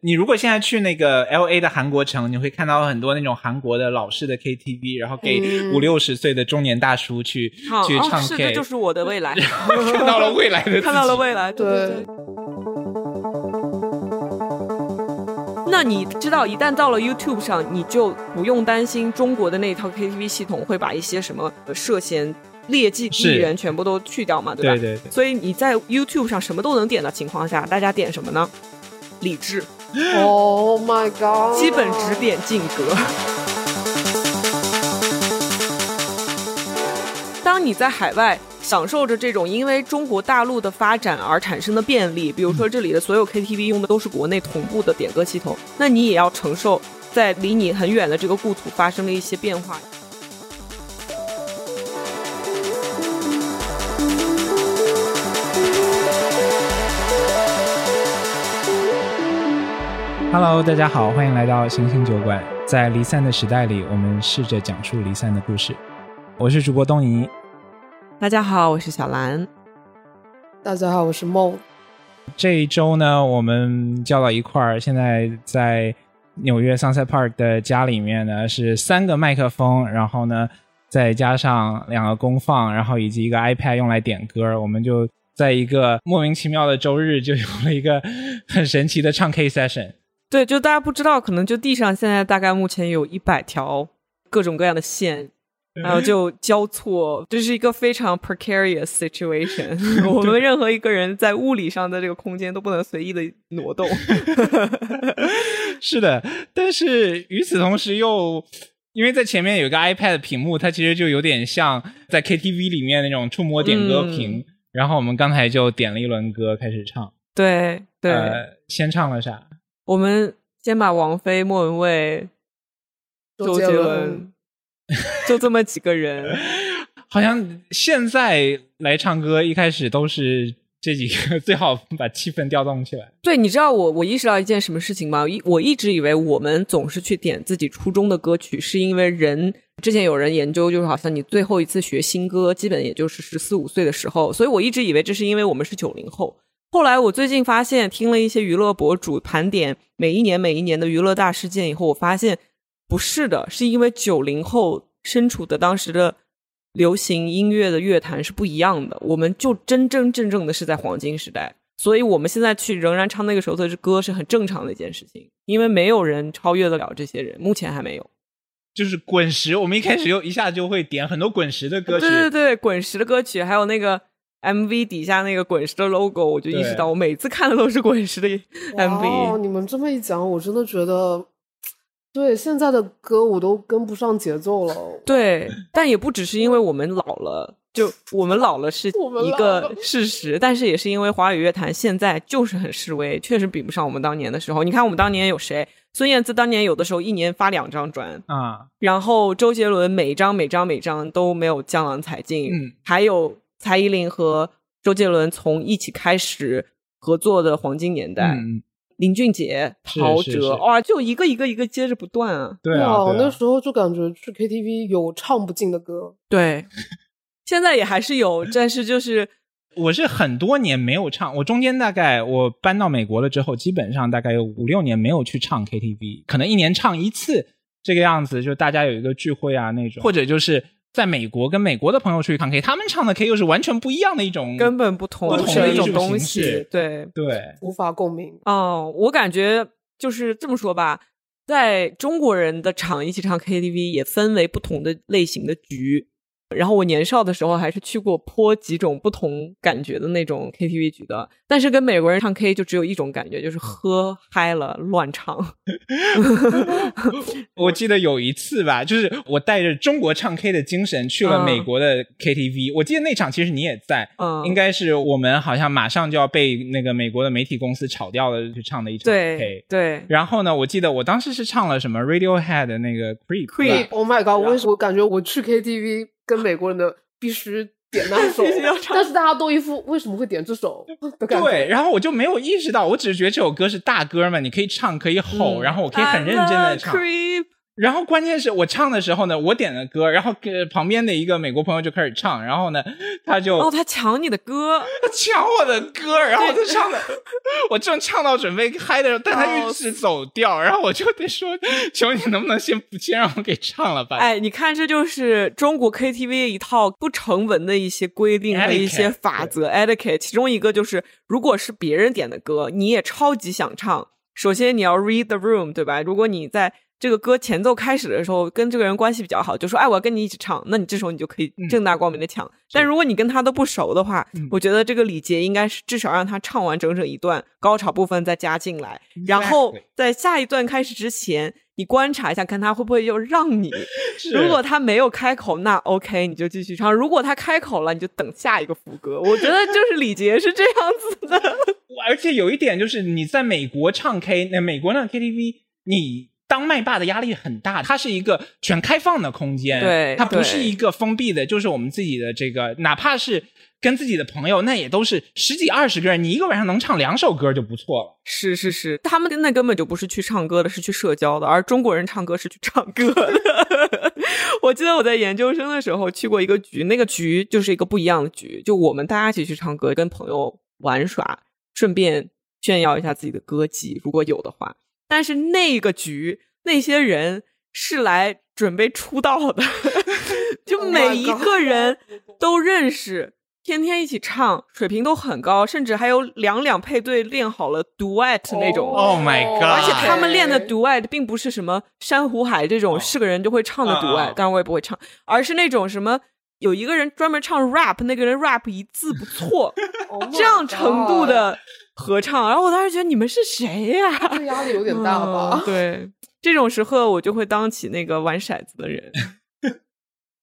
你如果现在去那个 L A 的韩国城，你会看到很多那种韩国的老式的 K T V，然后给嗯。五六十岁的中年大叔去、好去唱哦是，K，这就是我的未来，看到了未来的，看到了未来，对对对。对。那你知道，一旦到了 YouTube 上，你就不用担心中国的那套 KTV 系统会把一些什么呃涉嫌劣迹艺人全部都去掉嘛，对吧？对对对。所以你在 YouTube 上什么都能点的情况下，大家点什么呢？理智，Oh my god！基本只点进歌。当你在海外享受着这种因为中国大陆的发展而产生的便利，比如说这里的所有 KTV 用的都是国内同步的点歌系统，那你也要承受在离你很远的这个故土发生了一些变化。Hello，大家好，欢迎来到星星酒馆。在离散的时代里，我们试着讲述离散的故事。我是主播东尼。大家好，我是小兰。大家好，我是梦。这一周呢，我们叫到一块儿，现在在纽约 Sunset Park 的家里面呢，是三个麦克风，然后呢，再加上两个功放，然后以及一个 iPad 用来点歌，我们就在一个莫名其妙的周日，就有了一个很神奇的唱 K session。对，就大家不知道，可能就地上现在大概目前有一百条各种各样的线，然后就交错，这是一个非常 precarious situation。我们任何一个人在物理上的这个空间都不能随意的挪动。是的，但是与此同时又。因为在前面有一个 iPad 屏幕，它其实就有点像在 KTV 里面那种触摸点歌屏。嗯然后我们刚才就点了一轮歌开始唱。对对、呃，先唱了啥？我们先把王菲、莫文蔚、周杰伦，就这么几个人。好像现在来唱歌，一开始都是这几个，最好把气氛调动起来。对，你知道我我意识到一件什么事情吗？一我一直以为我们总是去点自己初中的歌曲，是因为人之前有人研究，就是好像你最后一次学新歌，基本也就是十四五岁的时候，所以我一直以为这是因为我们是九零后。后来我最近发现，听了一些娱乐博主盘点每一年每一年的娱乐大事件以后，我发现不是的，是因为九零后身处的当时的流行音乐的乐坛是不一样的，我们就真真正正的是在黄金时代。所以我们现在去仍然唱那个时候的歌是很正常的一件事情，因为没有人超越得了这些人，目前还没有。就是滚石，我们一开始又一下就会点很多滚石的歌曲。对对对，滚石的歌曲，还有那个 MV 底下那个滚石的 logo，我就意识到，我每次看的都是滚石的 MV。哦，你们这么一讲，我真的觉得，对现在的歌我都跟不上节奏了。对，但也不只是因为我们老了，就我们老了是 一个事实，但是也是因为华语乐坛现在就是很示威，确实比不上我们当年的时候。你看我们当年有谁？孙燕姿当年有的时候一年发两张专，啊，然后周杰伦每一张每张每张都没有江郎才尽，嗯，还有蔡依林和周杰伦从一起开始合作的黄金年代，嗯，林俊杰、陶喆，哇，就一个一个一个接着不断啊。对啊，我对啊那时候就感觉去 KTV 有唱不尽的歌。对，现在也还是有，但是就是我是很多年没有唱，我中间大概我搬到美国了之后，基本上大概有五六年没有去唱 KTV，可能一年唱一次这个样子，就大家有一个聚会啊那种，或者就是在美国跟美国的朋友出去唱 K，他们唱的 K 又是完全不一样的一种，根本不同不同的一种的艺术形东西式。对，对，无法共鸣。哦，我感觉就是这么说吧，在中国人的场一起唱 KTV 也分为不同的类型的局。然后我年少的时候还是去过颇几种不同感觉的那种 KTV 局的，但是跟美国人唱 K 就只有一种感觉，就是喝嗨了乱唱。我记得有一次吧，就是我带着中国唱 K 的精神去了嗯美国的 KTV，、我记得那场其实你也在，嗯，应该是我们好像马上就要被那个美国的媒体公司炒掉了，去唱的一场 K 对。对然后呢，我记得我当时是唱了什么 Radiohead 的那个 Creep，Creep 吧 Oh my god！我为什么我感觉我去 KTV 跟美国人的必须点那首必须要，唱但是大家都一副为什么会点这首的感觉。对，然后我就没有意识到，我只是觉得这首歌是大歌嘛，你可以唱，可以吼，嗯然后我可以很认真的唱然后关键是我唱的时候呢，我点的歌，然后给旁边的一个美国朋友就开始唱，然后呢，他就哦，他抢你的歌，他抢我的歌，然后我就唱的，我正唱到准备嗨的时候，但他一直走调，然后我就得说，求你能不能先不先让我给唱了吧？哎，你看，这就是中国 KTV 一套不成文的一些规定和一些法则 etiquette，其中一个就是，如果是别人点的歌，你也超级想唱，首先你要 read the room，对吧？如果你在这个歌前奏开始的时候跟这个人关系比较好，就说哎，我要跟你一起唱，那你这时候你就可以正大光明的抢。但如果你跟他都不熟的话，我觉得这个礼节应该是至少让他唱完整整一段高潮部分再加进来，然后在下一段开始之前，你观察一下，看他会不会又让你。如果他没有开口，那 OK，你就继续唱；如果他开口了，你就等下一个副歌。我觉得就是礼节是这样子的。而且有一点就是你在美国唱 K，那美国那 KTV，你当麦霸的压力很大，它是一个全开放的空间，对它不是一个封闭的，就是我们自己的这个，哪怕是跟自己的朋友，那也都是十几二十个人，你一个晚上能唱两首歌就不错了。是是是，他们那根本就不是去唱歌的，是去社交的，而中国人唱歌是去唱歌的。我记得我在研究生的时候去过一个局，那个局就是一个不一样的局，就我们大家一起去唱歌，跟朋友玩耍，顺便炫耀一下自己的歌技，如果有的话。但是那个局那些人是来准备出道的，就 Oh 每一个人都认识，天天一起唱，水平都很高，甚至还有两两配对练好了 duet 那种。Oh my god 而且他们练的 OK duet 并不是什么珊瑚海这种哦是个人就会唱的啊 duet，、啊当然我也不会唱，而是那种什么有一个人专门唱 rap，那个人 rap 一字不错，Oh 这样程度的合唱。然后我当时觉得你们是谁呀、这压力有点大吧嗯？对，这种时候我就会当起那个玩骰子的人。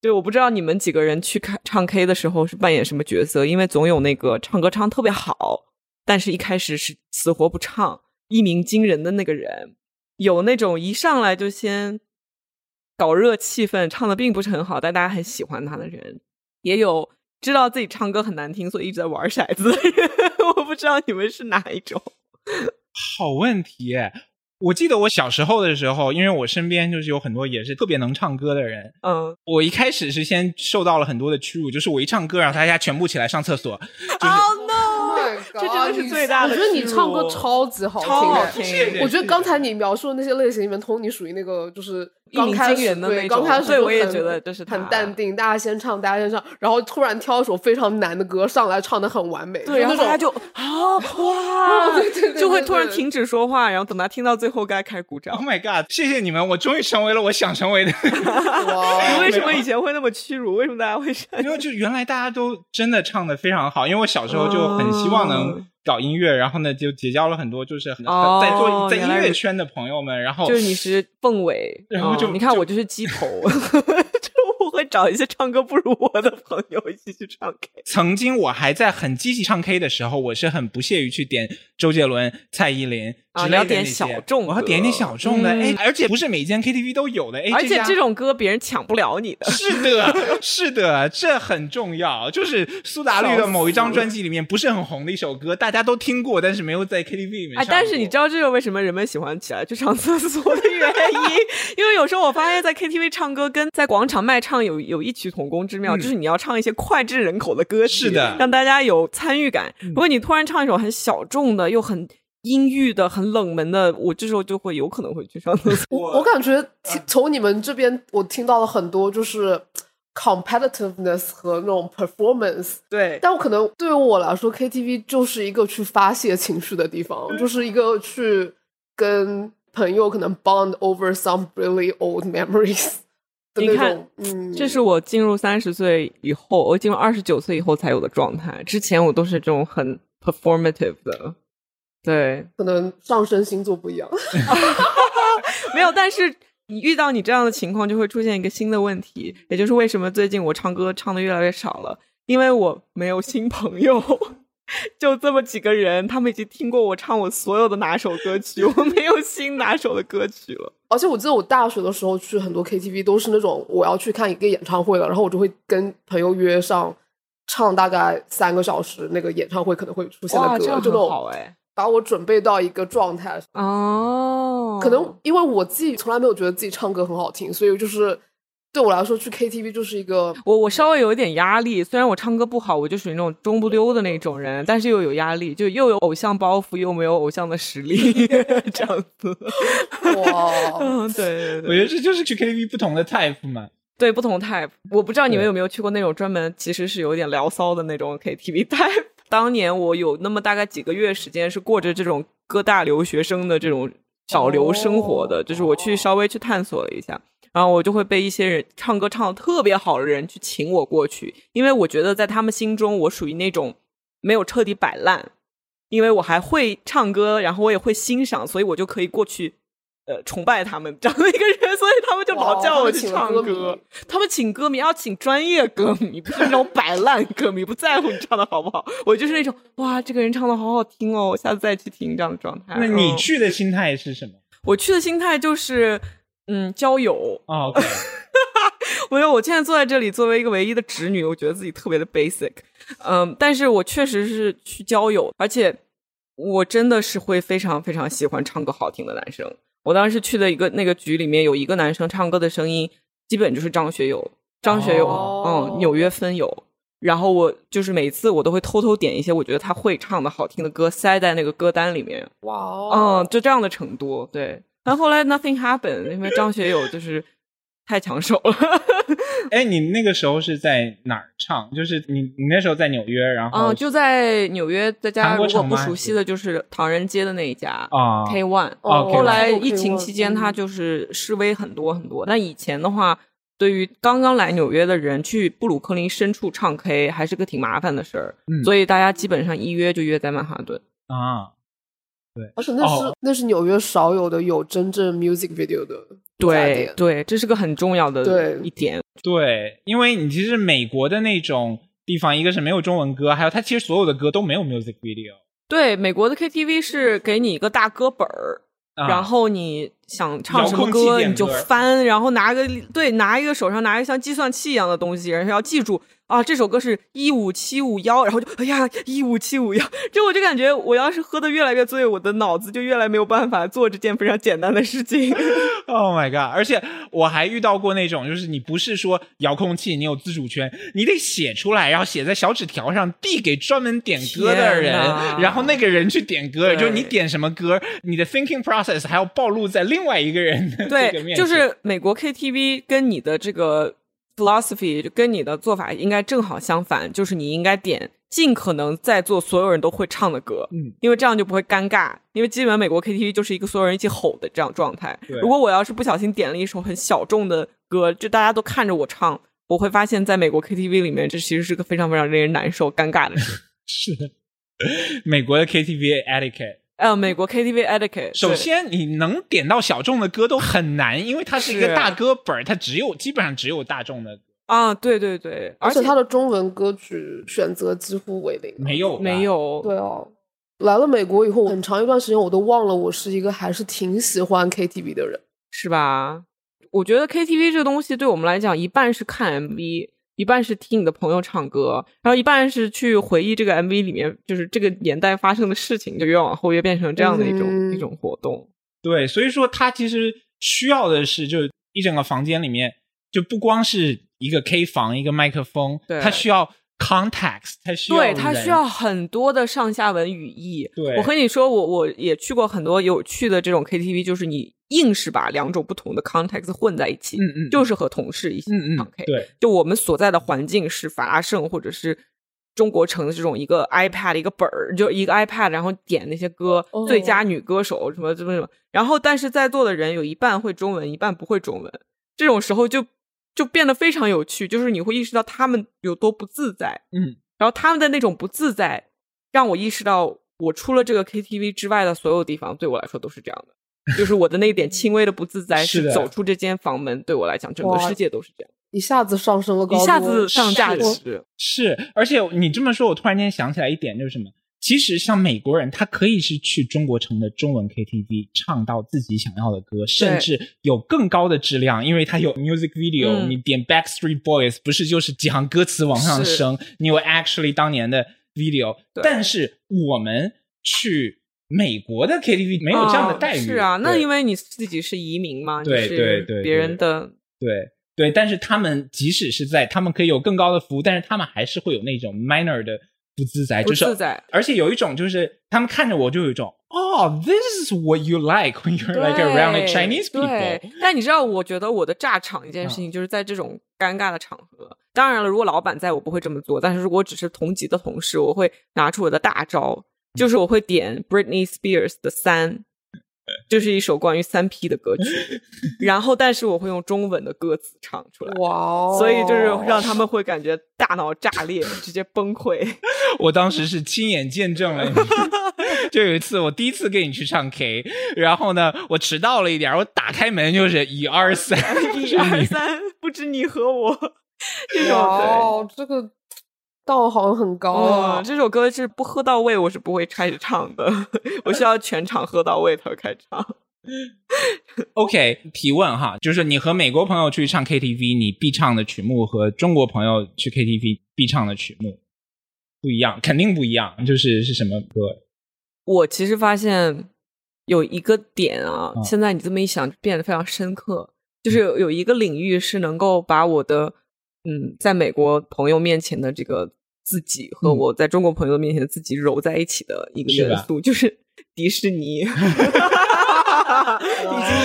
对，我不知道你们几个人去看唱 K 的时候是扮演什么角色，因为总有那个唱歌唱特别好，但是一开始是死活不唱，一鸣惊人的那个人，有那种一上来就先搞热气氛，唱的并不是很好，但大家很喜欢他的人，也有知道自己唱歌很难听，所以一直在玩骰子的人。我不知道你们是哪一种。好问题！我记得我小时候的时候，因为我身边就是有很多也是特别能唱歌的人，嗯，我一开始是先受到了很多的屈辱，就是我一唱歌，然后大家全部起来上厕所，就是、Oh my 这真的是最大的我觉得你唱歌超级好听，超好哎。听。我觉得刚才你描述的那些类型里面，Tony 属于那个就是一鸣刚开始惊人的那对，刚开始就很对我也觉得就是很淡定，大家先唱，大家先唱，然后突然挑一首非常难的歌上来，唱的很完美，对，然后大家就 啊哇，对对对就会突然停止说话，然后等他听到最后该开始鼓掌 Oh。my god！谢谢你们，我终于成为了我想成为的。哇你为什么以前会那么屈辱？为什么大家会？因为就原来大家都真的唱的非常好，因为我小时候就很希望能哦搞音乐，然后呢就结交了很多就是很、哦在做在音乐圈的朋友们，然后就是你是凤尾，然后就嗯你看我就是鸡头，就我会找一些唱歌不如我的朋友一起去唱 K。曾经我还在很积极唱 K 的时候，我是很不屑于去点周杰伦、蔡依林啊之类的你要点小众歌我要点点小众的，嗯哎、而且不是每间 KTV 都有的，哎，而且这种歌别人抢不了你的。是的，是的，这很重要。就是苏打绿的某一张专辑里面不是很红的一首歌，大家都听过，但是没有在 KTV 里面哎，唱但是你知道这个为什么人们喜欢起来去上厕所的原因？因为有时候我发现，在 KTV 唱歌跟在广场卖唱有有异曲同工之妙，嗯就是你要唱一些脍炙人口的歌曲，是的让大家有参与感。嗯如果你突然唱一首很小众的，又很阴郁的、很冷门的，我这时候就会有可能会去上厕所。我我感觉听从你们这边，我听到了很多就是 competitiveness 和那种 performance。对，但我可能对于我来说，KTV 就是一个去发泄情绪的地方，就是一个去跟朋友可能 bond over some really old memories 的你看。嗯，这是我进入三十岁以后，我进入二十九岁以后才有的状态。之前我都是这种很 performative 的，对，可能上升星座不一样。没有，但是你遇到你这样的情况，就会出现一个新的问题，也就是为什么最近我唱歌唱的越来越少了，因为我没有新朋友，就这么几个人，他们已经听过我唱我所有的拿手歌曲，我没有新拿手的歌曲了。而且我记得我大学的时候去很多 KTV 都是那种我要去看一个演唱会了，然后我就会跟朋友约上唱大概三个小时，那个演唱会可能会出现的歌，样就那种好哎。把我准备到一个状态。哦，可能因为我自己从来没有觉得自己唱歌很好听，所以就是对我来说去 KTV 就是一个我我稍微有一点压力，虽然我唱歌不好，我就属于那种中不溜的那种人，但是又有压力，就又有偶像包袱，又没有偶像的实力，这样子。哇，嗯，对对对我觉得这就是去 KTV 不同的 type 嘛。对，不同 type。我不知道你们有没有去过那种专门其实是有点聊骚的那种 KTV type。当年我有那么大概几个月时间是过着这种哥大留学生的这种小留生活的，哦就是我去稍微去探索了一下。然后我就会被一些人唱歌唱的特别好的人去请我过去，因为我觉得在他们心中我属于那种没有彻底摆烂，因为我还会唱歌，然后我也会欣赏，所以我就可以过去呃崇拜他们这样的一个人，所以他们就老叫我去唱歌迷他们请歌迷要请专业歌迷，不是那种摆烂歌迷，不在乎你唱的好不好。我就是那种哇，这个人唱的好好听哦，我下次再去听这样的状态。那你嗯去的心态是什么？我去的心态就是嗯交友，啊 我觉得我现在坐在这里，作为一个唯一的直女，我觉得自己特别的 basic，嗯，但是我确实是去交友，而且我真的是会非常非常喜欢唱歌好听的男生。我当时去的一个那个局里面，有一个男生唱歌的声音，基本就是张学友，张学友，哦嗯，纽约分友。然后我就是每次我都会偷偷点一些我觉得他会唱的好听的歌，塞在那个歌单里面，哇哦，嗯，就这样的程度，对。但后来 nothing happened，因为张学友就是太抢手了。哎，你那个时候是在哪儿唱？就是你你那时候在纽约，然后嗯，就在纽约，大家如果不熟悉的就是唐人街的那一家啊 K One。哦后来疫情期间，他就是示威很多很多。但以前的话，对于刚刚来纽约的人，去布鲁克林深处唱 K 还是个挺麻烦的事儿。嗯所以大家基本上一约就约在曼哈顿。啊，对而且那是、哦那是纽约少有的有真正 music video 的家对对，这是个很重要的对。一点。对，因为你其实美国的那种地方，一个是没有中文歌，还有它其实所有的歌都没有 music video，对，美国的 KTV 是给你一个大歌本儿，啊然后你想唱什么歌你就翻，然后拿个对拿一个手上拿一个像计算器一样的东西，然后要记住啊这首歌是一五七五幺，然后就哎呀一五七五幺，就我就感觉我要是喝的越来越醉，我的脑子就越来没有办法做这件非常简单的事情。Oh my god！而且我还遇到过那种，就是你不是说遥控器，你有自主权，你得写出来，然后写在小纸条上，递给专门点歌的人，然后那个人去点歌，就是你点什么歌，你的 thinking process 还要暴露在另外一个人的这个对。就是美国 KTV 跟你的这个 philosophy 就跟你的做法应该正好相反，就是你应该点尽可能在座所有人都会唱的歌，嗯，因为这样就不会尴尬。因为基本美国 KTV 就是一个所有人一起吼的这样状态对。如果我要是不小心点了一首很小众的歌，就大家都看着我唱，我会发现在美国 KTV 里面，这其实是个非常非常令人难受、尴尬的事。是的，美国的 KTV etiquette。呃，美国 KTV etiquette，首先，你能点到小众的歌都很难，因为它是一个大歌本儿，它只有基本上只有大众的，啊，对对对，而而且它的中文歌曲选择几乎为零。没有没有对哦，来了美国以后，很长一段时间我都忘了我是一个还是挺喜欢 KTV 的人。是吧？我觉得 KTV 这个东西对我们来讲，一半是看 MV，一半是听你的朋友唱歌，然后一半是去回忆这个 MV 里面就是这个年代发生的事情，就越往后越变成这样的一种、嗯一种活动。对，所以说它其实需要的是，就一整个房间里面，就不光是一个 K 房，一个麦克风，对它需要 context，它需要对，它需要很多的上下文语义。对我和你说，我我也去过很多有趣的这种 KTV，就是你硬是把两种不同的 context 混在一起，嗯嗯就是和同事一起嗯唱嗯 K。对。就我们所在的环境是法拉盛或者是中国城的这种一个 iPad 一个本儿，就一个 iPad，然后点那些歌，哦最佳女歌手什么什么什么，然后但是在座的人有一半会中文，一半不会中文，这种时候就就变得非常有趣，就是你会意识到他们有多不自在，嗯，然后他们的那种不自在，让我意识到我除了这个 KTV 之外的所有地方对我来说都是这样的。就是我的那一点轻微的不自在，是的走出这间房门，对我来讲，整个世界都是这样。一下子上升了高度，一下子上价是值。是，而且你这么说，我突然间想起来一点，就是什么？其实像美国人，他可以是去中国城的中文 KTV 唱到自己想要的歌，甚至有更高的质量，因为他有 music video、嗯你点 Backstreet Boys 不是就是几行歌词往上升，你有 actually 当年的 video，但是我们去美国的 KTV 没有这样的待遇。是啊，那因为你自己是移民嘛，对就是对对别人的对对，但是他们即使是在，他们可以有更高的服务，但是他们还是会有那种 minor 的不自在，不就是自在。而且有一种就是他们看着我就有一种哦，this is what you like when you're like around like Chinese 对 people。，但你知道，我觉得我的炸场一件事情，就是在这种尴尬的场合。当然了，如果老板在我不会这么做，但是如果只是同级的同事，我会拿出我的大招，就是我会点 Britney Spears 的《三》，就是一首关于三 P 的歌曲，然后但是我会用中文的歌词唱出来。哇哦！所以就是让他们会感觉大脑炸裂，直接崩溃。我当时是亲眼见证了你，就有一次我第一次跟你去唱 K，然后呢，我迟到了一点，我打开门就是一二三，一二三，不止你和我。这种。哦，这个道行很高啊嗯，。这首歌是不喝到位，我是不会开始唱的。我需要全场喝到位才会开始唱。OK，提问哈，就是你和美国朋友去唱 KTV，你必唱的曲目和中国朋友去 KTV 必唱的曲目不一样，肯定不一样。就是是什么歌？我其实发现有一个点啊，嗯现在你这么一想，变得非常深刻。就是有有一个领域是能够把我的嗯，在美国朋友面前的这个自己和嗯。我在中国朋友面前的自己揉在一起的一个元素，就是 迪士尼，以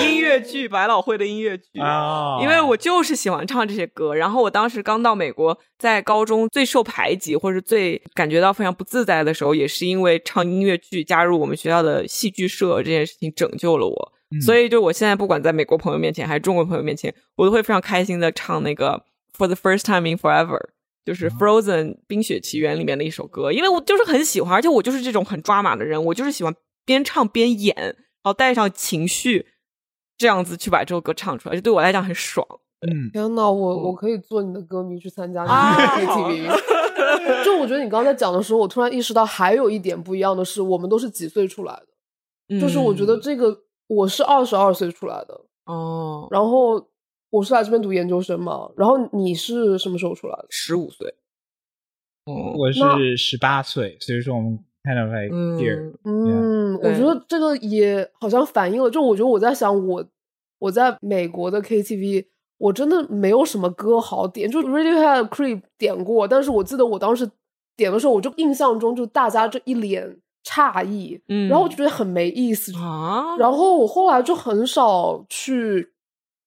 及音乐剧，百老汇的音乐剧啊因为我就是喜欢唱这些歌，然后我当时刚到美国，在高中最受排挤或者最感觉到非常不自在的时候，也是因为唱音乐剧加入我们学校的戏剧社这件事情拯救了我。嗯。所以就我现在不管在美国朋友面前还是中国朋友面前，我都会非常开心的唱那个 For the First Time in Forever。就是哦 Frozen 冰雪奇缘里面的一首歌，因为我就是很喜欢，而且我就是这种很抓马的人，我就是喜欢边唱边演，然后带上情绪，这样子去把这首歌唱出来，就对我来讲很爽。嗯，天呐，我我可以做你的歌迷去参加你啊的 KTV。就我觉得你刚才讲的时候，我突然意识到还有一点不一样的是，我们都是几岁出来的。就是我觉得嗯这个我是二十二岁出来的，哦，然后我是来这边读研究生嘛，然后你是什么时候出来的？十五岁，哦，我是十八岁，所以说我们 kind of like dear，嗯，嗯，我觉得这个也好像反映了，就我觉得我在想我我在美国的 KTV，我真的没有什么歌好点，就 Radiohead、Creep 点过，但是我记得我当时点的时候，我就印象中就大家这一脸诧异，嗯然后我就觉得很没意思，啊，然后我后来就很少去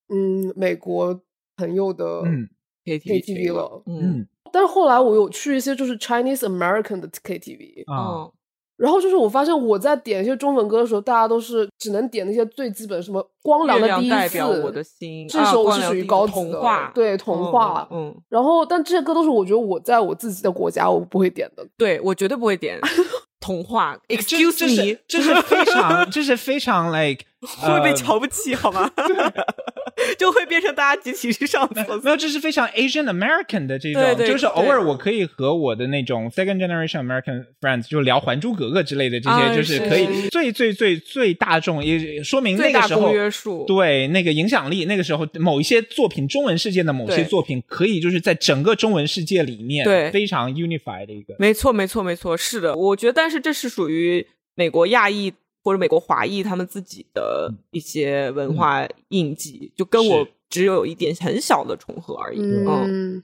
嗯美国朋友的嗯 KTV 了，嗯，嗯但是后来我有去一些就是 Chinese American 的 KTV，啊，哦，然后就是我发现我在点一些中文歌的时候，大家都是只能点那些最基本，什么光良的第一次，代表我的心，这啊首是属于高级的对童话。嗯，嗯然后，但这些歌都是我觉得我在我自己的国家我不会点的。对我绝对不会点 童话，excuse me，是这是非常 这是非常 like 会被呃瞧不起好吗？就会变成大家集体去上厕所。没所。有，这是非常 Asian American 的这种，对对就是偶尔我可以和我的那种 second generation American friends 就聊《还珠格格》之类的这些，啊就是可以最最最最大众，也说明那个时候约束对那个影响力，那个时候某一些作品，中文世界的某些作品，可以就是在整个中文世界里面对。非常 unified 的一个。没错，没错，没错，是的，我觉得，但是这是属于美国亚裔或者美国华裔他们自己的一些文化印记，就跟我只有一点很小的重合而已。嗯，嗯，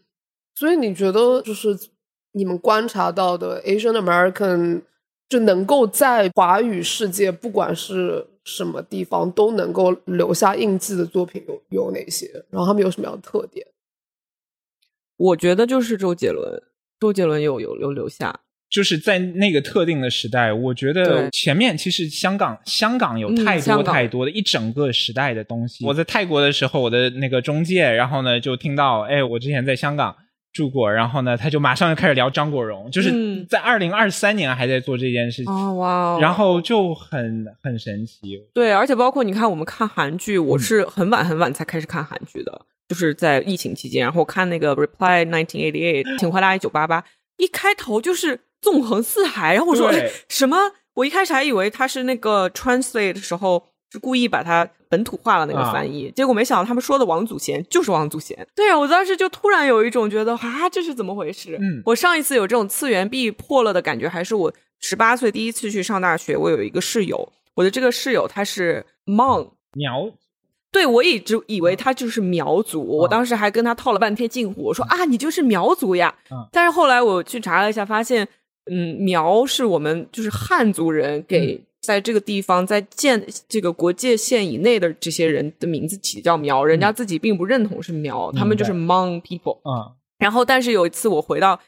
所以你觉得就是你们观察到的 Asian American 就能够在华语世界，不管是什么地方，都能够留下印记的作品有有哪些？然后他们有什么样的特点？我觉得就是周杰伦，周杰伦有有有留下，就是在那个特定的时代，我觉得前面其实香港香港有嗯太多太多的一整个时代的东西。我在泰国的时候，我的那个中介，然后呢就听到，哎，我之前在香港住过，然后呢他就马上就开始聊张国荣，就是嗯。在二零二三年还在做这件事情，哦哇哦。然后就很很神奇。对，而且包括你看，我们看韩剧，我嗯。是很晚很晚才开始看韩剧的，就是在疫情期间，然后看那个《Reply 1988》，请回答一九八八，一开头就是纵横四海，然后我说对哎什么？我一开始还以为他是那个 translate 的时候是故意把它本土化了那个啊翻译，结果没想到他们说的王祖贤就是王祖贤。对啊，我当时就突然有一种觉得啊，这是怎么回事？嗯我上一次有这种次元壁破了的感觉，还是我十八岁第一次去上大学，我有一个室友，我的这个室友他是 Hmong，苗对我一直以为他就是苗族，我当时还跟他套了半天近乎，我说啊，你就是苗族呀。嗯但是后来我去查了一下，发现，嗯，苗是我们就是汉族人给在这个地方在建这个国界线以内的这些人的名字起叫苗，人家自己并不认同是苗，他们就是 Hmong people。啊，然后，但是有一次我回到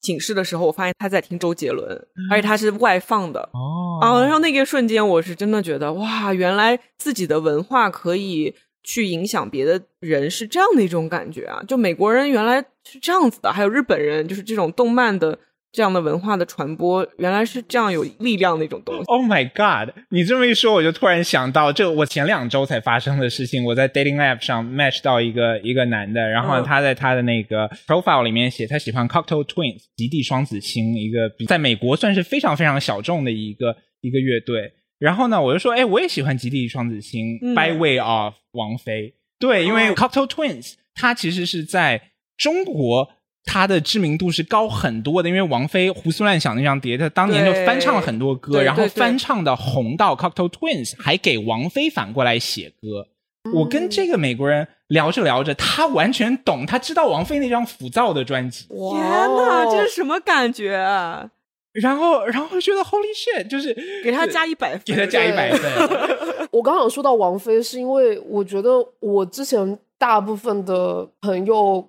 寝室的时候，我发现他在听周杰伦，而且他是外放的。哦啊，然后那个瞬间，我是真的觉得哇，原来自己的文化可以去影响别的人，是这样的一种感觉啊！就美国人原来是这样子的，还有日本人，就是这种动漫的这样的文化的传播，原来是这样有力量的一种东西。Oh my god！你这么一说，我就突然想到，这我前两周才发生的事情。我在 dating app 上 match 到一个一个男的，然后嗯他在他的那个 profile 里面写他喜欢 Cocktail Twins 极地双子星，一个在美国算是非常非常小众的一个一个乐队。然后呢，我就说，哎，我也喜欢极地双子星、嗯 by way of 王菲。对，因为哦 Cocktail Twins 他其实是在中国。它的知名度是高很多的，因为王菲《胡思乱想》那张碟，他当年就翻唱了很多歌，然后翻唱的红到 Cocktail Twins，还给王菲反过来写歌。我跟这个美国人聊着聊着，他完全懂，他知道王菲那张浮躁的专辑，天哪，这是什么感觉啊？然后然后觉得 Holy shit，就是给他加一百分，给他加一百分。我刚想说到王菲，是因为我觉得我之前大部分的朋友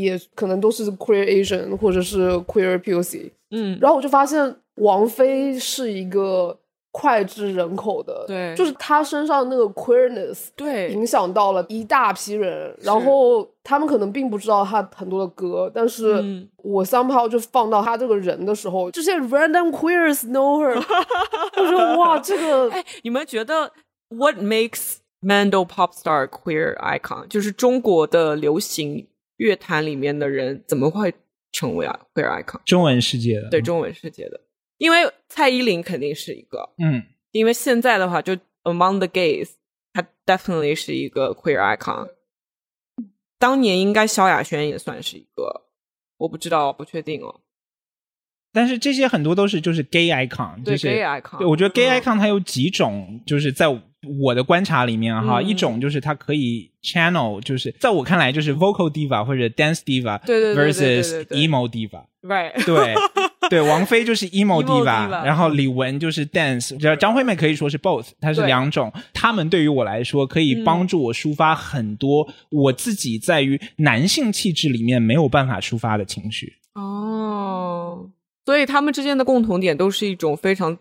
也可能都是 queer Asian 或者是 queer POC，嗯，然后我就发现王菲是一个脍炙人口的，对。就是她身上那个 queerness 对，影响到了一大批人，然后他们可能并不知道她很多的歌，但是嗯。我 somehow 就放到她这个人的时候，这些 random queers know her，我说哇，这个哎，你们觉得 What makes Mando pop star queer icon？就是中国的流行乐坛里面的人怎么会成为啊 queer icon？中文世界的，对中文世界的，因为蔡依林肯定是一个，嗯，因为现在的话，就 Among the Gays，她 definitely 是一个 queer icon。当年应该萧亚轩也算是一个，我不知道，不确定哦。但是这些很多都是就是 gay icon，对就是 gay icon，对，我觉得 gay 嗯 icon 它有几种，就是在我的观察里面哈，嗯。一种就是它可以 channel，就是在我看来就是 vocal diva 或者 dance diva，versus emo diva，right，对 对，王菲就是 emo diva，diva。然后李玟就是 dance，张张惠妹可以说是 both，它是两种。他们对于我来说，可以嗯。帮助我抒发很多我自己在于男性气质里面没有办法抒发的情绪。哦，所以他们之间的共同点都是一种非常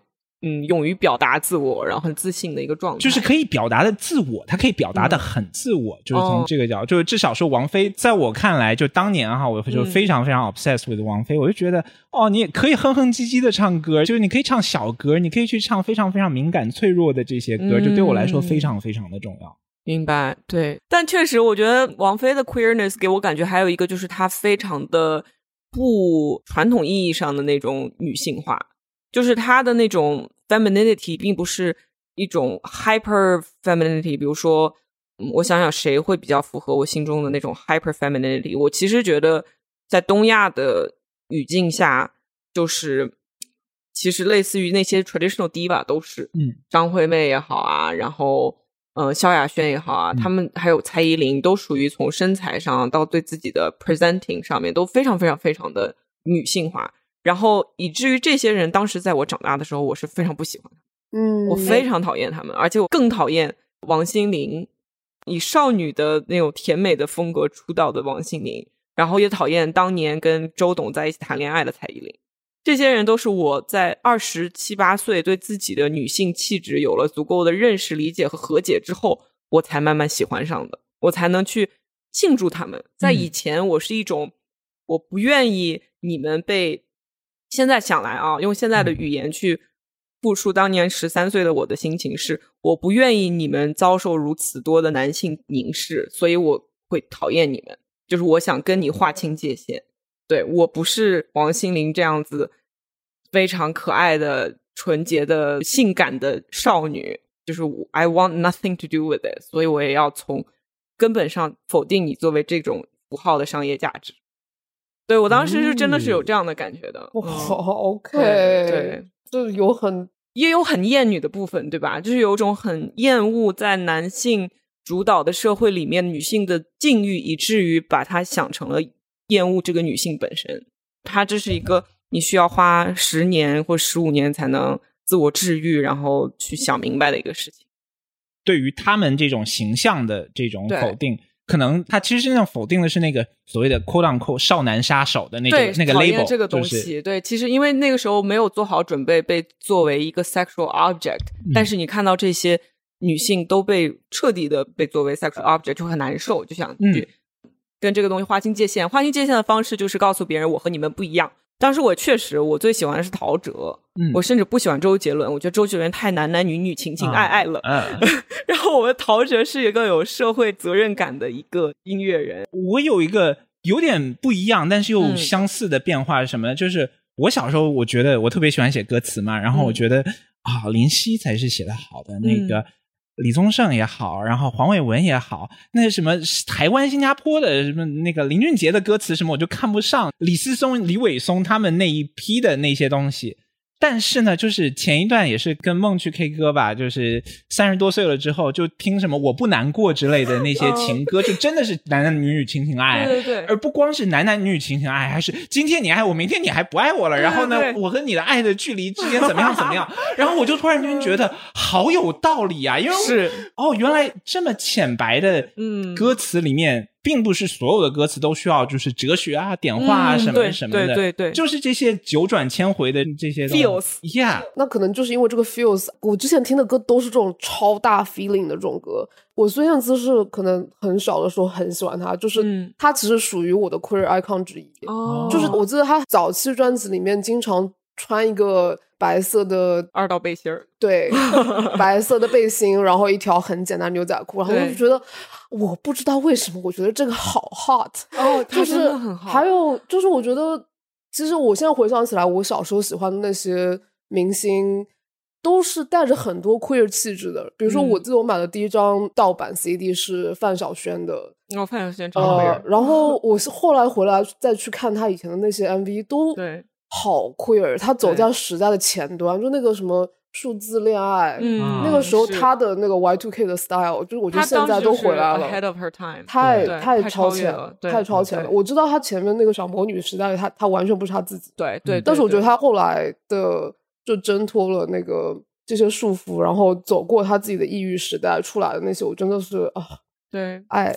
嗯勇于表达自我，然后很自信的一个状态，就是可以表达的自我，他可以表达的很自我，就是从这个角度，就是至少说王菲，在我看来，就当年哈，我就非常非常 obsessed with 王菲，我就觉得哦，你也可以哼哼唧唧的唱歌，就是你可以唱小歌，你可以去唱非常非常敏感脆弱的这些歌，就对我来说非常非常的重要。明白，对，但确实，我觉得王菲的 queerness 给我感觉还有一个就是她非常的不传统意义上的那种女性化，就是她的那种 femininity 并不是一种 hyper femininity，比如说，嗯我想想谁会比较符合我心中的那种 hyper femininity？我其实觉得在东亚的语境下，就是其实类似于那些 traditional diva 都是，嗯，张惠妹也好啊，然后嗯萧亚轩也好啊，嗯他们还有蔡依林，都属于从身材上到对自己的 presenting 上面都非常非常非常的女性化，然后以至于这些人当时在我长大的时候，我是非常不喜欢的。嗯，我非常讨厌他们，而且我更讨厌王心凌，以少女的那种甜美的风格出道的王心凌，然后也讨厌当年跟周董在一起谈恋爱的蔡依林。这些人都是我在二十七八岁对自己的女性气质有了足够的认识、理解和和解之后，我才慢慢喜欢上的，我才能去庆祝他们。在以前，我是一种我不愿意你们被，现在想来啊，用现在的语言去复述当年十三岁的我的心情是，我不愿意你们遭受如此多的男性凝视，所以我会讨厌你们。就是我想跟你划清界限。对我不是王心凌这样子非常可爱的、纯洁的、性感的少女，就是我 I want nothing to do with it，所以我也要从根本上否定你作为这种符号的商业价值。对我当时是真的是有这样的感觉的。哇嗯，OK，对对，就有很也有很厌女的部分，对吧？就是有一种很厌恶在男性主导的社会里面女性的境遇，以至于把她想成了厌恶这个女性本身。她这是一个你需要花十年或十五年才能自我治愈，然后去想明白的一个事情。对于他们这种形象的这种否定，可能他其实真正否定的是那个所谓的 “quote unquote” 少男杀手的那对个那个 label，这个东就是西，对，其实因为那个时候没有做好准备，被作为一个 sexual object，、但嗯是你看到这些女性都被彻底的被作为 sexual object，就很难受，就想嗯去跟这个东西划清界限。划清界限的方式就是告诉别人我和你们不一样。当时我确实，我最喜欢的是陶喆，嗯我甚至不喜欢周杰伦，我觉得周杰伦太男男女女情情爱爱了。嗯，然后我们陶喆是一个有社会责任感的一个音乐人，我有一个有点不一样，但是又嗯相似的变化是什么呢？就是我小时候，我觉得我特别喜欢写歌词嘛，然后我嗯觉得、啊，林夕才是写的好的，那嗯个李宗盛也好，然后黄伟文也好，那什么台湾、新加坡的什么那个林俊杰的歌词什么，我就看不上李思松、李伟松他们那一批的那些东西。但是呢，就是前一段也是跟梦去 K 歌吧，就是三十多岁了之后，就听什么我不难过之类的那些情歌，就真的是男男女女情情爱爱，对对对。而不光是男男女女情情爱爱，还是今天你爱我，明天你还不爱我了，然后呢，我和你的爱的距离之间怎么样怎么样，然后我就突然间觉得好有道理啊，因为我是。哦，原来这么浅白的嗯。歌词里面，并不是所有的歌词都需要就是哲学啊、点化啊什么什么的，对对对。就是这些九转千回的这些东西。Feels yeah，那可能就是因为这个 feels，我之前听的歌都是这种超大 feeling 的这种歌。我孙燕姿是可能很小的时候很喜欢她，就是嗯。她其实属于我的 queer icon 之一。哦。就是我记得她早期专辑里面经常穿一个白色的二道背心儿，对 白色的背心，然后一条很简单牛仔裤，然后我就觉得我不知道为什么，我觉得这个好 hot。哦，就是。还有就是，我觉得其实我现在回想起来，我小时候喜欢的那些明星，都是带着很多 queer 气质的。比如说，嗯我记得我买的第一张盗版 CD 是范晓萱的，哦范晓萱超会呃，然后 我是后来回来再去看她以前的那些 MV，都对，好 queer，她走在时代的前端，就那个什么数字恋爱，嗯，那个时候是她的那个 Y two K 的 style，就是我觉得现在都回来了。，ahead of her time，太超前了，太超前了。我知道他前面那个小魔女时代，他他完全不是他自己，对对，但是我觉得对他后来的就挣脱了那个这些束缚，然后走过他自己的抑郁时代出来的那些，我真的是啊对爱。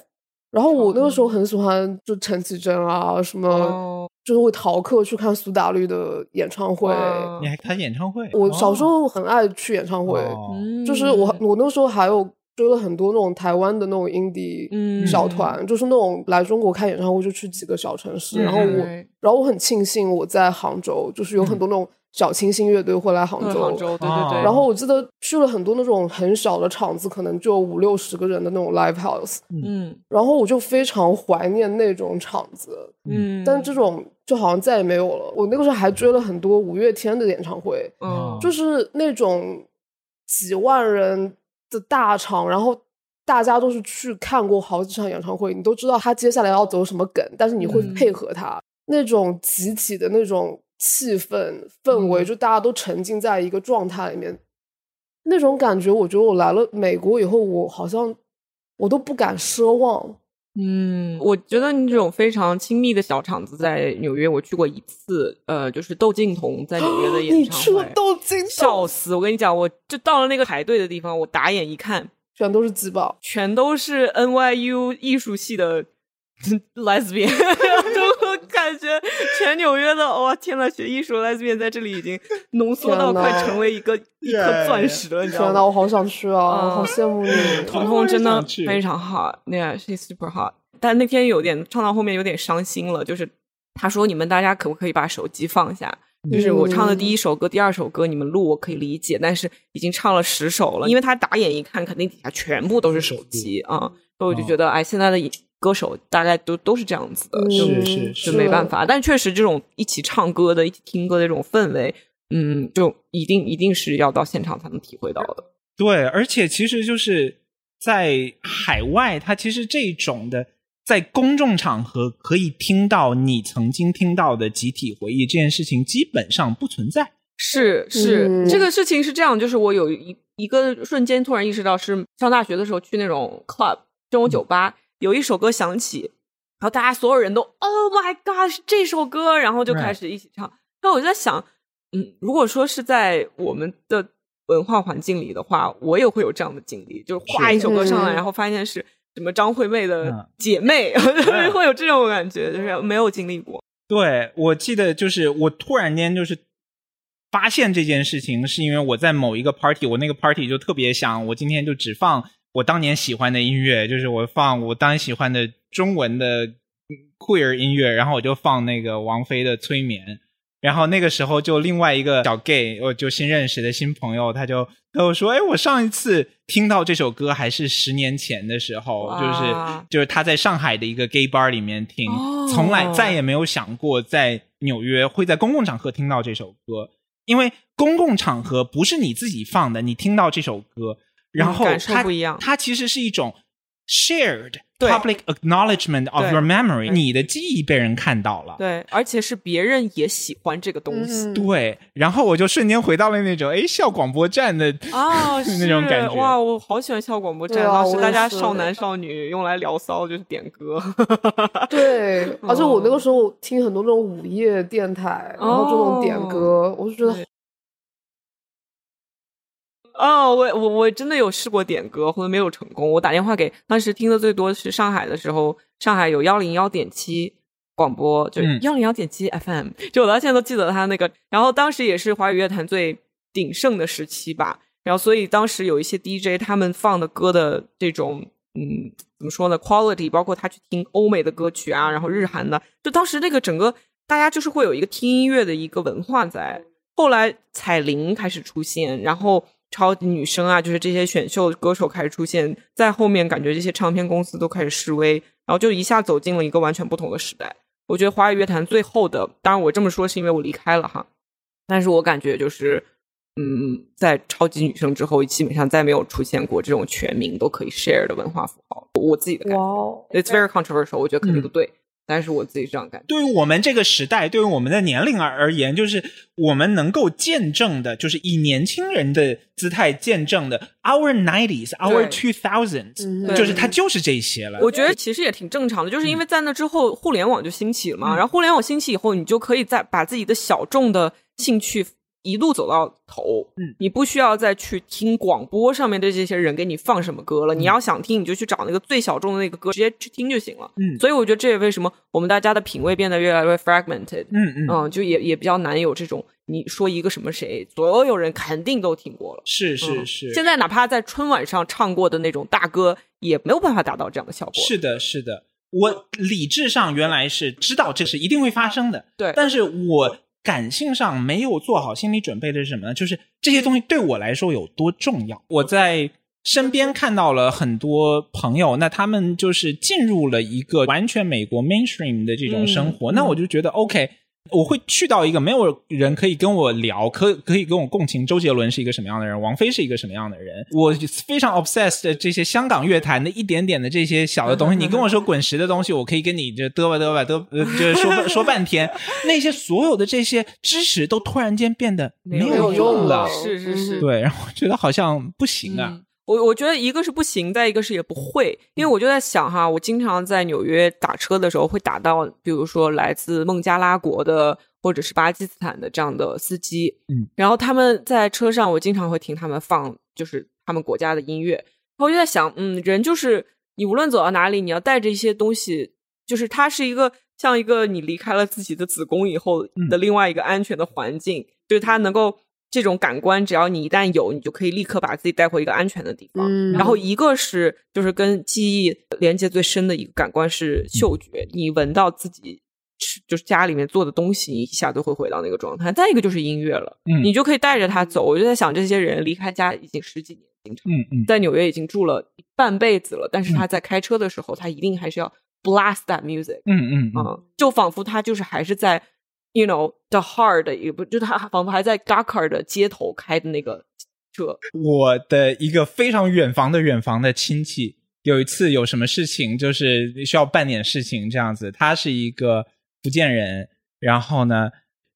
然后我那个时候很喜欢就陈绮贞啊，什么哦。就是会逃课去看苏打绿的演唱会。你还看演唱会？我小时哦。候很爱去演唱会，就是我。我那时候还有追了很多那种台湾的那种 indie 嗯小。团，就是那种来中国开演唱会就去几个小城市，嗯然后我然后我很庆幸我在杭州，就是有很多那种小清新乐队会来杭州。杭州，对对哦。对，然后我记得去了很多那种很小的场子，可能就五六十个人的那种 live house，嗯。然后我就非常怀念那种场子，嗯，但这种就好像再也没有了。我那个时候还追了很多五月天的演唱会，嗯。就是那种几万人的大场，然后大家都是去看过好几场演唱会，你都知道他接下来要走什么梗，但是你会嗯。配合他、那种集体的那种气氛氛围，嗯就大家都沉浸在一个状态里面，那种感觉，我觉得我来了美国以后，我好像我都不敢奢望。嗯，我觉得你这种非常亲密的小场子，在纽约我去过一次，呃，就是窦靖童在纽约的演你唱去了会，笑死！我跟你讲，我就到了那个排队的地方，我打眼一看，全都是自爆。全都是 NYU 艺术系的 lesbian，就 感觉全纽约的，哇、天呐，学艺术的 lesbian 在这里已经浓缩到快成为一个一颗钻石了，你知道天呐，吗？我好想去啊！嗯好羡慕你。彤彤真的非常好，Yeah, she's super hot。但那天有点唱到后面有点伤心了，就是他说你们大家可不可以把手机放下？就是我唱的第一首歌、第二首歌，你们录我可以理解，但是已经唱了十首了，因为他打眼一看，肯定底下全部都是手机啊、所以我就觉得，哎，现在的歌手大概都都是这样子的，嗯就是是没办法。但确实，这种一起唱歌的、一起听歌的这种氛围，嗯，就一定一定是要到现场才能体会到的。对，而且其实就是在海外，它其实这种的在公众场合可以听到你曾经听到的集体回忆这件事情，基本上不存在。是是，嗯这个事情是这样，就是我有一一个瞬间突然意识到，是上大学的时候去那种 club 这种酒吧，有一首歌响起，然后大家所有人都 Oh my God 是这首歌，然后就开始一起唱。然后我就在想，嗯，如果说是在我们的文化环境里的话，我也会有这样的经历，就是哗一首歌上来，嗯。然后发现是什么张惠妹嗯。的姐妹，就是会有这种感觉，就是没有经历过。对，我记得就是我突然间就是发现这件事情，是因为我在某一个 party，我那个 party 就特别想，我今天就只放我当年喜欢的音乐，就是我放我当年喜欢的中文的 queer 音乐，然后我就放那个王菲的《催眠》。然后那个时候，就另外一个小 gay，我就新认识的新朋友，他就跟我说：“哎，我上一次听到这首歌还是十年前的时候，就是就是他在上海的一个 gay bar 里面听，哦从来再也没有想过在纽约会在公共场合听到这首歌，因为公共场合不是你自己放的，你听到这首歌，然后嗯感受它不一样它其实是一种 shared public acknowledgement of your memory，你的记忆被人看到了。对，而且是别人也喜欢这个东西。嗯对，然后我就瞬间回到了那种哎校广播站的哦，那种感觉哇！我好喜欢校广播站，当时大家少男少女用来聊骚就是点歌。对，而且我那哦个时候听很多这种午夜电台，然后这种点哦歌，我就觉得对哦，我我我真的有试过点歌，后来没有成功。我打电话给当时听的最多是上海的时候，上海有幺零幺点七广播，就嗯幺零幺点七 FM，就我到现在都记得他那个。然后当时也是华语乐坛最鼎盛的时期吧。然后所以当时有一些 DJ 他们放的歌的这种嗯怎么说呢 quality，包括他去听欧美的歌曲啊，然后日韩的，就当时那个整个大家就是会有一个听音乐的一个文化在。后来彩铃开始出现，然后超级女声啊，就是这些选秀歌手开始出现，在后面感觉这些唱片公司都开始示威，然后就一下走进了一个完全不同的时代。我觉得华语乐坛最后的，当然我这么说是因为我离开了哈，但是我感觉就是，嗯，在超级女声之后，基本上再没有出现过这种全民都可以 share 的文化符号。我自己的感觉，，it's very controversial，我觉得肯定嗯不对，但是我自己这样感觉。对于我们这个时代，对于我们的年龄而而言，就是我们能够见证的，就是以年轻人的姿态见证的 our nineties, our two thousands，、嗯就是它就是这些了。我觉得其实也挺正常的，就是因为在那之后，互联网就兴起了嘛。嗯然后互联网兴起以后，你就可以再把自己的小众的兴趣一路走到头。嗯你不需要再去听广播上面的这些人给你放什么歌了。你要想听，你就去找那个最小众的那个歌，直接去听就行了。嗯所以我觉得这也为什么我们大家的品味变得越来越 fragmented。嗯嗯，嗯，就也也比较难有这种你说一个什么谁，所有人肯定都听过了。是是嗯是，现在哪怕在春晚上唱过的那种大歌，也没有办法达到这样的效果。是的，是的。我理智上原来是知道这是一定会发生的，对但是我感性上没有做好心理准备的是什么呢？就是这些东西对我来说有多重要。我在身边看到了很多朋友，那他们就是进入了一个完全美国 mainstream 的这种生活，嗯那我就觉得 OK。我会去到一个没有人可以跟我聊，可可以跟我共情。周杰伦是一个什么样的人？王菲是一个什么样的人？我非常 obsessed 的这些香港乐坛的一点点的这些小的东西，你跟我说滚石的东西，我可以跟你就嘚吧嘚吧嘚，呃就是说 说半天。那些所有的这些知识都突然间变得没没有有用了了。是是是，对，然后我觉得好像不行啊。嗯我我觉得一个是不行，再一个是也不会，因为我就在想哈，我经常在纽约打车的时候会打到，比如说来自孟加拉国的或者是巴基斯坦的这样的司机，嗯，然后他们在车上，我经常会听他们放就是他们国家的音乐，然后我就在想，嗯，人就是你无论走到哪里，你要带着一些东西，就是它是一个像一个你离开了自己的子宫以后的另外一个安全的环境，就是它能够。这种感官，只要你一旦有，你就可以立刻把自己带回一个安全的地方。嗯然后一个是就是跟记忆连接最深的一个感官是嗅觉，你闻到自己吃就是家里面做的东西，你一下都会回到那个状态。再一个就是音乐了，嗯你就可以带着它走。我就在想，这些人离开家已经十几年，经常嗯嗯，在纽约已经住了半辈子了，但是他在开车的时候，他一定还是要 blast that music，嗯嗯嗯，嗯，就仿佛他就是还是在，you know the hard 的一个不，就他仿佛还在 Gawker 的街头开的那个车，我的一个非常远房的远房的亲戚，有一次有什么事情，就是需要办点事情这样子。他是一个福建人，然后呢，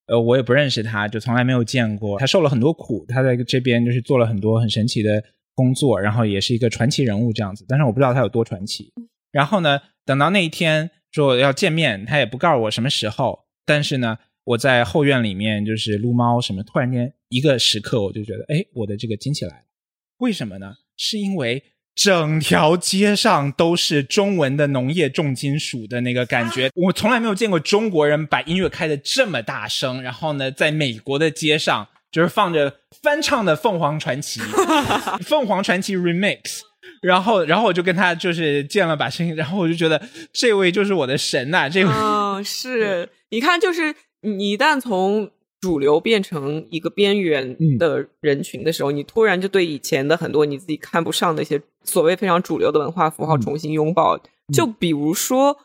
呃，我也不认识他，就从来没有见过。他受了很多苦，他在这边就是做了很多很神奇的工作，然后也是一个传奇人物这样子。但是我不知道他有多传奇。然后呢，等到那一天说要见面，他也不告诉我什么时候。但是呢，我在后院里面就是撸猫什么，突然间一个时刻，我就觉得，哎，我的这个惊起来了。为什么呢？是因为。整条街上都是中文的农业重金属的那个感觉，我从来没有见过中国人把音乐开的这么大声。然后呢，在美国的街上就是放着翻唱的凤凰传奇，凤凰传奇 remix。然后，然后我就跟他就是见了把声音，然后我就觉得这位就是我的神呐！这位，嗯，是你看，就是你一旦从。主流变成一个边缘的人群的时候，你突然就对以前的很多你自己看不上的一些所谓非常主流的文化符号重新拥抱。就比如说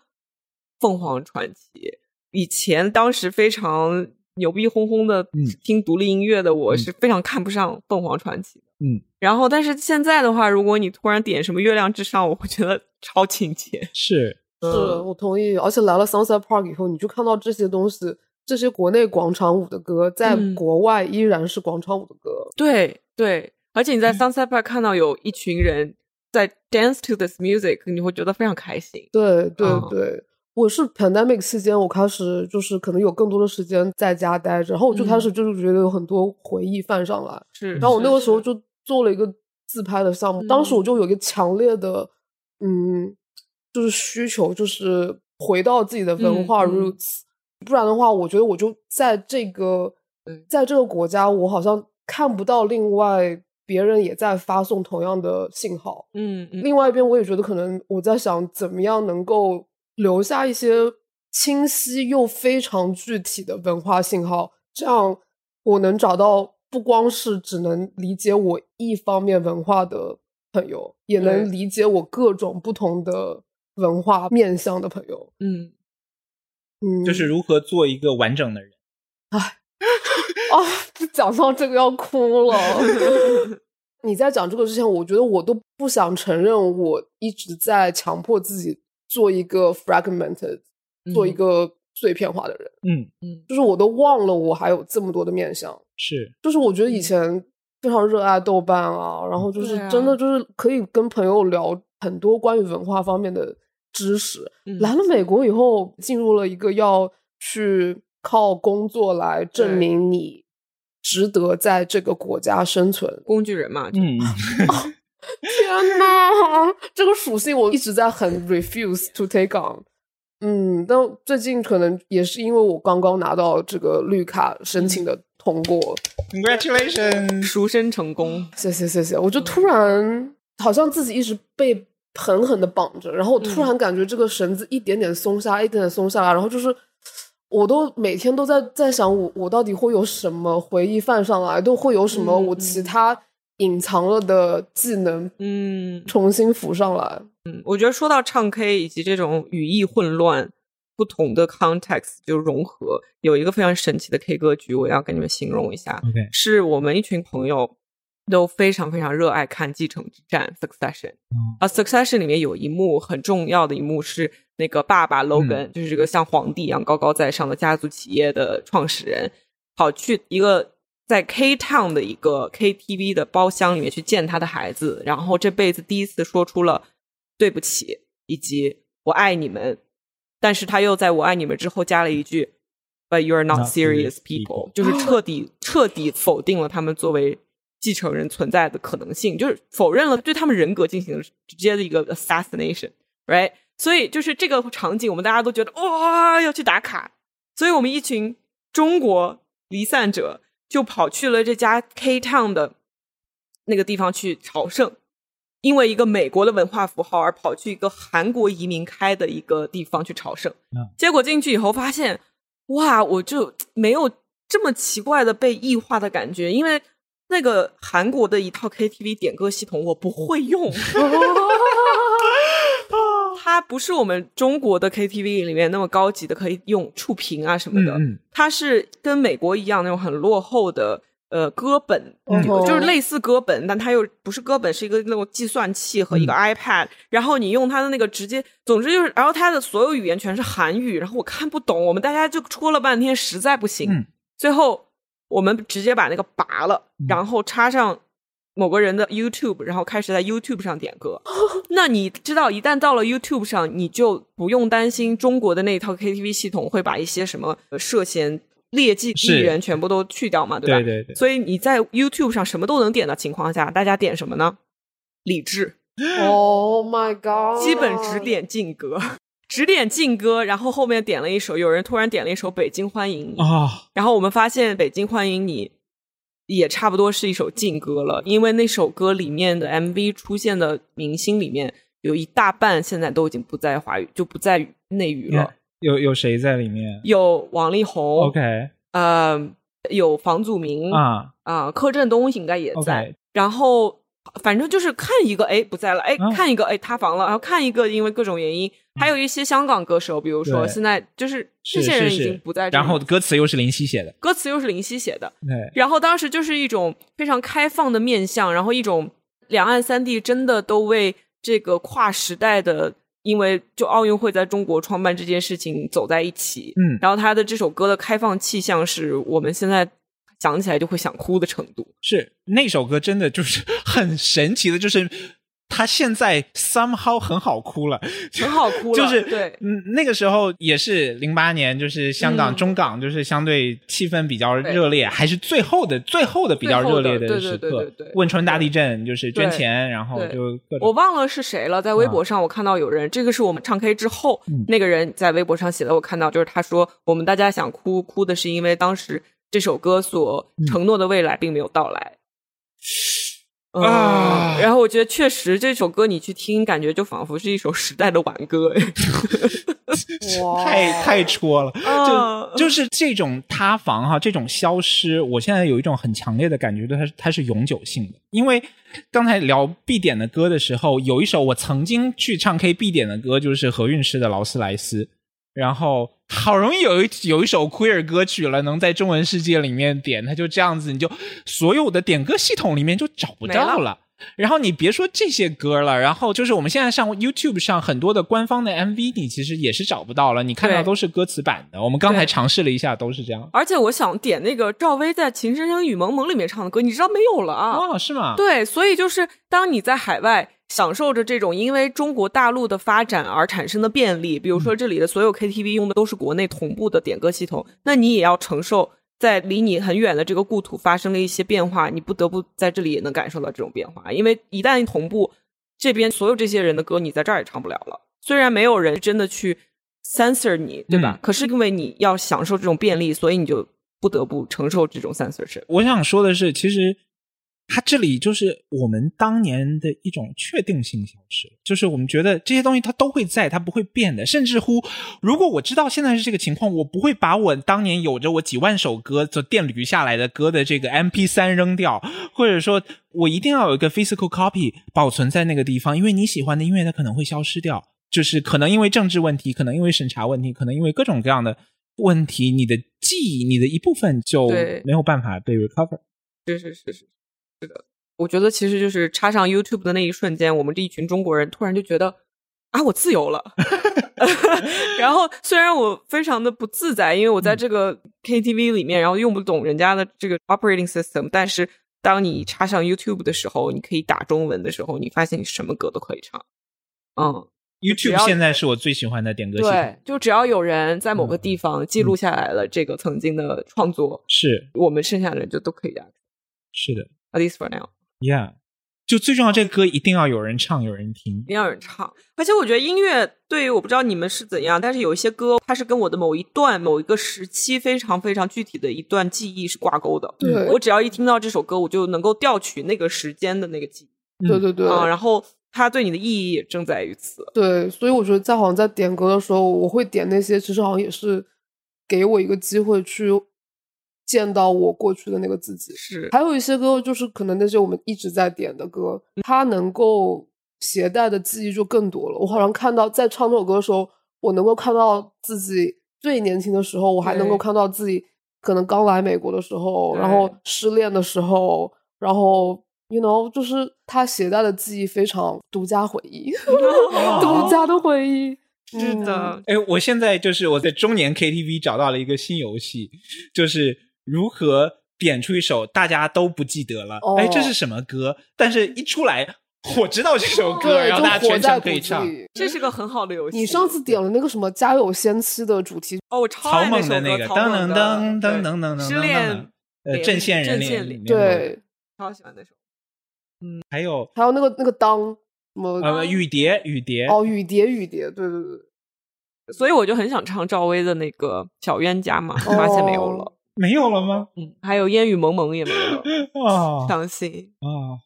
凤凰传奇，以前当时非常牛逼哄哄的听独立音乐的我是非常看不上凤凰传奇的。嗯，然后但是现在的话，如果你突然点什么月亮之上，我会觉得超亲切。是，是我同意。而且来了 Sunset Park 以后，你就看到这些东西。这些国内广场舞的歌，在国外依然是广场舞的歌。对对，而且你在 Sunset Park 看到有一群人在 dance to this music，你会觉得非常开心。对对对，我是 pandemic 期间，我开始就是可能有更多的时间在家待着，然后我就开始就是觉得有很多回忆泛上来。是，然后我那个时候就做了一个自拍的项目，当时我就有一个强烈的嗯，就是需求，就是回到自己的文化 roots。不然的话，我觉得我就在这个，在这个国家，我好像看不到另外别人也在发送同样的信号。嗯，另外一边，我也觉得可能我在想，怎么样能够留下一些清晰又非常具体的文化信号，这样我能找到不光是只能理解我一方面文化的朋友，也能理解我各种不同的文化面向的朋友。嗯。嗯，就是如何做一个完整的人。哎，啊，讲到这个要哭了。你在讲这个之前，我觉得我都不想承认，我一直在强迫自己做一个 fragmented，做一个碎片化的人。嗯嗯，就是我都忘了我还有这么多的面相。是，就是我觉得以前非常热爱豆瓣啊，然后就是真的就是可以跟朋友聊很多关于文化方面的。知识。来了美国以后，进入了一个要去靠工作来证明你值得在这个国家生存。工具人嘛？嗯，天哪，这个属性我一直在很 refuse to take on。嗯，但最近可能也是因为我刚刚拿到这个绿卡申请的通过，Congratulations，赎身成功，谢谢谢谢，我就突然好像自己一直被。狠狠的绑着，然后我突然感觉这个绳子一点点松下，一点点松下来，然后就是我都每天都在在想，我我到底会有什么回忆泛上来，都会有什么我其他隐藏了的技能，嗯，重新浮上来。嗯，我觉得说到唱 K 以及这种语义混乱、不同的 context 就融合，有一个非常神奇的 K 歌局，我要跟你们形容一下。OK，是我们一群朋友。都非常非常热爱看《继承之战》（Succession）。啊，《Succession》里面有一幕很重要的一幕是那个爸爸 Logan，就是这个像皇帝一样高高在上的家族企业的创始人，跑去一个在 K Town 的一个 KTV 的包厢里面去见他的孩子，然后这辈子第一次说出了对不起以及我爱你们，但是他又在我爱你们之后加了一句 “But you are not serious people”，就是彻底彻底否定了他们作为。继承人存在的可能性，就是否认了对他们人格进行直接的一个 assassination，right？所以就是这个场景，我们大家都觉得哇要去打卡，所以我们一群中国离散者就跑去了这家 K Town 的那个地方去朝圣，因为一个美国的文化符号而跑去一个韩国移民开的一个地方去朝圣，结果进去以后发现，哇，我就没有这么奇怪的被异化的感觉，因为。那个韩国的一套 KTV 点歌系统我不会用，它不是我们中国的 KTV 里面那么高级的，可以用触屏啊什么的。它是跟美国一样那种很落后的呃歌本，就是类似歌本，但它又不是歌本，是一个那种计算器和一个 iPad。然后你用它的那个直接，总之就是，然后它的所有语言全是韩语，然后我看不懂，我们大家就戳了半天，实在不行。最后我们直接把那个拔了，嗯然后插上某个人的 YouTube，然后开始在 YouTube 上点歌。那你知道，一旦到了 YouTube 上，你就不用担心中国的那一套 KTV 系统会把一些什么呃涉嫌劣迹艺人全部都去掉嘛，对吧？对对对所以你在 YouTube 上什么都能点的情况下，大家点什么呢？理智。Oh my god！基本只点劲歌，只点劲歌，然后后面点了一首，有人突然点了一首《北京欢迎你》，啊，然后我们发现《北京欢迎你》也差不多是一首劲歌了，因为那首歌里面的 MV 出现的明星里面有一大半现在都已经不在华语，就不在内娱了，有有谁在里面有王力宏？OK 呃，有房祖名啊啊，柯震东应该也在。然后反正就是看一个哎不在了，哎、啊看一个哎塌房了，然后看一个因为各种原因，还有一些香港歌手，比如说现在就是这些人已经不在这，然后歌词又是林夕写的，歌词又是林夕写的，对，然后当时就是一种非常开放的面向，然后一种两岸三地真的都为这个跨时代的。因为就奥运会在中国创办这件事情走在一起，嗯。然后他的这首歌的开放气象是我们现在想起来就会想哭的程度。是那首歌真的就是 很神奇的，就是他现在 somehow 很好哭了，很好哭了就是对嗯，那个时候也是零八年，就是香港、嗯中港就是相对气氛比较热烈，还是最后的最后的比较热烈的时对对对刻对对。汶川大地震就是捐钱，然后就我忘了是谁了，在微博上我看到有人，这个是我们唱 K 之后，嗯那个人在微博上写的，我看到就是他说，我们大家想哭，哭的是因为当时这首歌所承诺的未来并没有到来。嗯啊然后我觉得确实这首歌你去听，感觉就仿佛是一首时代的挽歌。太太戳了。啊就就是这种塌房哈，这种消失，我现在有一种很强烈的感觉，对它是它是永久性的。因为刚才聊必点的歌的时候，有一首我曾经去唱 K 必点的歌，就是何韵诗的《劳斯莱斯》。然后好容易有一有一首 queer 歌曲了，能在中文世界里面点，它就这样子，你就所有的点歌系统里面就找不到没了。然后你别说这些歌了，然后就是我们现在上 YouTube 上很多的官方的 MV，你其实也是找不到了，你看到都是歌词版的。我们刚才尝试了一下，都是这样。而且我想点那个赵薇在《情深深雨蒙蒙》里面唱的歌，你知道没有了啊？哦，是吗？对，所以就是当你在海外享受着这种因为中国大陆的发展而产生的便利，比如说这里的所有 KTV 用的都是国内同步的点歌系统，那你也要承受在离你很远的这个故土发生了一些变化，你不得不在这里也能感受到这种变化，因为一旦同步，这边所有这些人的歌你在这儿也唱不了了。虽然没有人真的去 censor 你，对吧？嗯可是因为你要享受这种便利，所以你就不得不承受这种 censorship。我想说的是，其实它这里就是我们当年的一种确定性消失，就是我们觉得这些东西它都会在，它不会变的。甚至乎，如果我知道现在是这个情况，我不会把我当年有着我几万首歌做电驴下来的歌的这个 MP 三扔掉，或者说我一定要有一个 physical copy 保存在那个地方，因为你喜欢的音乐它可能会消失掉，就是可能因为政治问题，可能因为审查问题，可能因为各种各样的问题，你的记忆，你的一部分就没有办法被 recover。是是是是是的，我觉得其实就是插上 YouTube 的那一瞬间，我们这一群中国人突然就觉得啊，我自由了。然后虽然我非常的不自在，因为我在这个 KTV 里面，然后用不懂人家的这个 operating system，但是当你插上 YouTube 的时候，你可以打中文的时候，你发现你什么歌都可以唱。嗯，YouTube 现在是我最喜欢的点歌系对统，，就只要有人在某个嗯。地方记录下来了这个曾经的创作，是。我们剩下的人就都可以的是的，at least for now。，Yeah，就最重要，这个歌一定要有人唱，有人听一。定要有人唱。而且我觉得音乐对于我不知道你们是怎样，但是有一些歌它是跟我的某一段、某一个时期非常非常具体的一段记忆是挂钩的。对我只要一听到这首歌，我就能够调取那个时间的那个记忆对对对，啊、然后它对你的意义也正在于此。对，所以我觉得在好像在点歌的时候，我会点那些，其实好像也是给我一个机会去见到我过去的那个自己。是，还有一些歌，就是可能那些我们一直在点的歌，它能够携带的记忆就更多了。我好像看到在唱这首歌的时候，我能够看到自己最年轻的时候，我还能够看到自己可能刚来美国的时候，然后失恋的时候，然后 you know，就是他携带的记忆非常独家回忆，独家的回忆。嗯是的，哎，我现在就是我在中年 KTV 找到了一个新游戏，就是如何点出一首大家都不记得了，哦哎，这是什么歌？但是一出来，我知道这首歌，然后大家全程可以唱。这是个很好的游戏。你上次点了那个什么《家有仙妻》的主题，哦，我超爱那首歌蜢的那个噔噔噔噔噔噔噔，失恋阵线人阵线里里面对，超喜欢那首。嗯还有还有那个那个当什么呃雨蝶雨蝶哦，雨蝶雨蝶，对对对，所以我就很想唱赵薇的那个小冤家嘛，发现没有了。没有了吗？嗯，还有烟雨蒙蒙也没有，啊伤心。啊，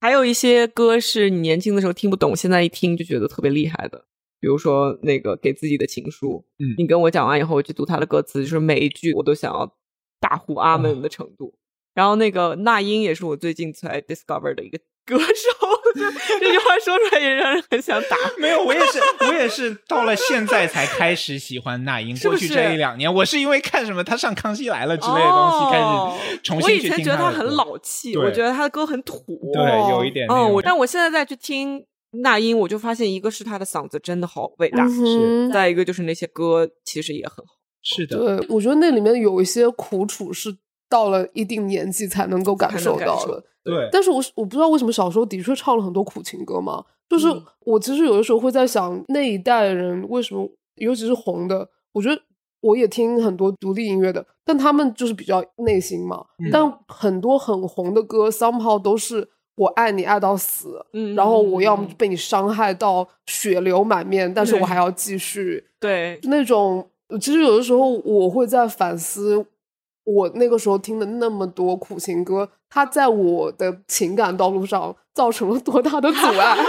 还有一些歌是你年轻的时候听不懂，现在一听就觉得特别厉害的，比如说那个给自己的情书，嗯你跟我讲完以后，我去读他的歌词，就是每一句我都想要大呼阿门的程度。然后那个那英也是我最近才 discover 的一个歌手，就这句话说出来也让人很想打。没有，我也是，我也是到了现在才开始喜欢那英。过去这一两年，我是因为看什么他上《康熙来了》之类的东西，哦开始重新我以前觉得他很。老气，我觉得他的歌很土。对，有一点那嗯，我但我现在再去听那英，我就发现一个是他的嗓子真的好伟大，嗯哼再一个就是那些歌其实也很好。是的，对，我觉得那里面有一些苦楚是到了一定年纪才能够感受到的。对，但是我我不知道为什么小时候的确唱了很多苦情歌嘛，就是嗯。我其实有的时候会在想那一代人为什么，尤其是红的，我觉得我也听很多独立音乐的，但他们就是比较内心嘛，嗯。但很多很红的歌，somehow 都是我爱你爱到死，嗯然后我要么被你伤害到血流满面，但是我还要继续，对，那种，其实有的时候我会在反思，我那个时候听的那么多苦情歌，它在我的情感道路上造成了多大的阻碍？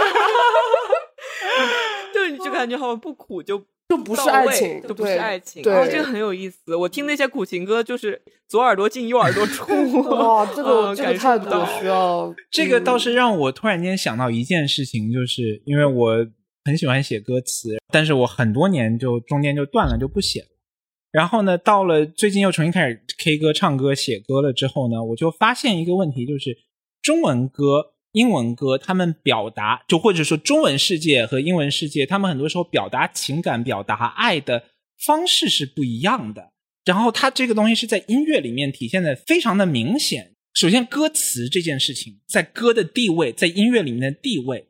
就，你就感觉好像不苦就就不是爱情，就不是爱情。对，哦，这个很有意思。我听那些苦情歌，就是左耳朵进右耳朵出。哇，这个、嗯这个感受到态度我需要。这个倒嗯是让我突然间想到一件事情，就是因为我很喜欢写歌词，但是我很多年就中间就断了，就不写了。然后呢，到了最近又重新开始 K 歌、唱歌、写歌了之后呢，我就发现一个问题，就是中文歌、英文歌，他们表达就或者说中文世界和英文世界，他们很多时候表达情感、表达爱的方式是不一样的。然后它这个东西是在音乐里面体现的非常的明显。首先，歌词这件事情，在歌的地位，在音乐里面的地位，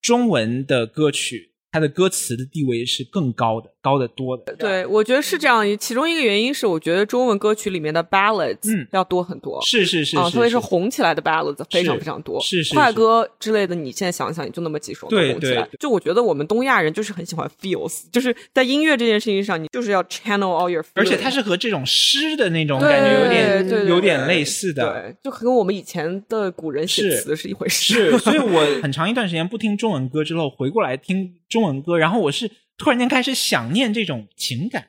中文的歌曲它的歌词的地位是更高的，高得多的。对，我觉得是这样。其中一个原因是，我觉得中文歌曲里面的 ballads 嗯要多很多。是是是啊，是，特别是红起来的 ballads 非常非常多，是是是快歌之类的，你现在想想，也就那么几首能对红起来对。就我觉得我们东亚人就是很喜欢 feels，就是在音乐这件事情上，你就是要 channel all your feelings，而且它是和这种诗的那种感觉有点对对有点类似的。对，就和我们以前的古人写词是一回事。是，所以我很长一段时间不听中文歌之后，回过来听中文歌，然后我是突然间开始想念这种情感，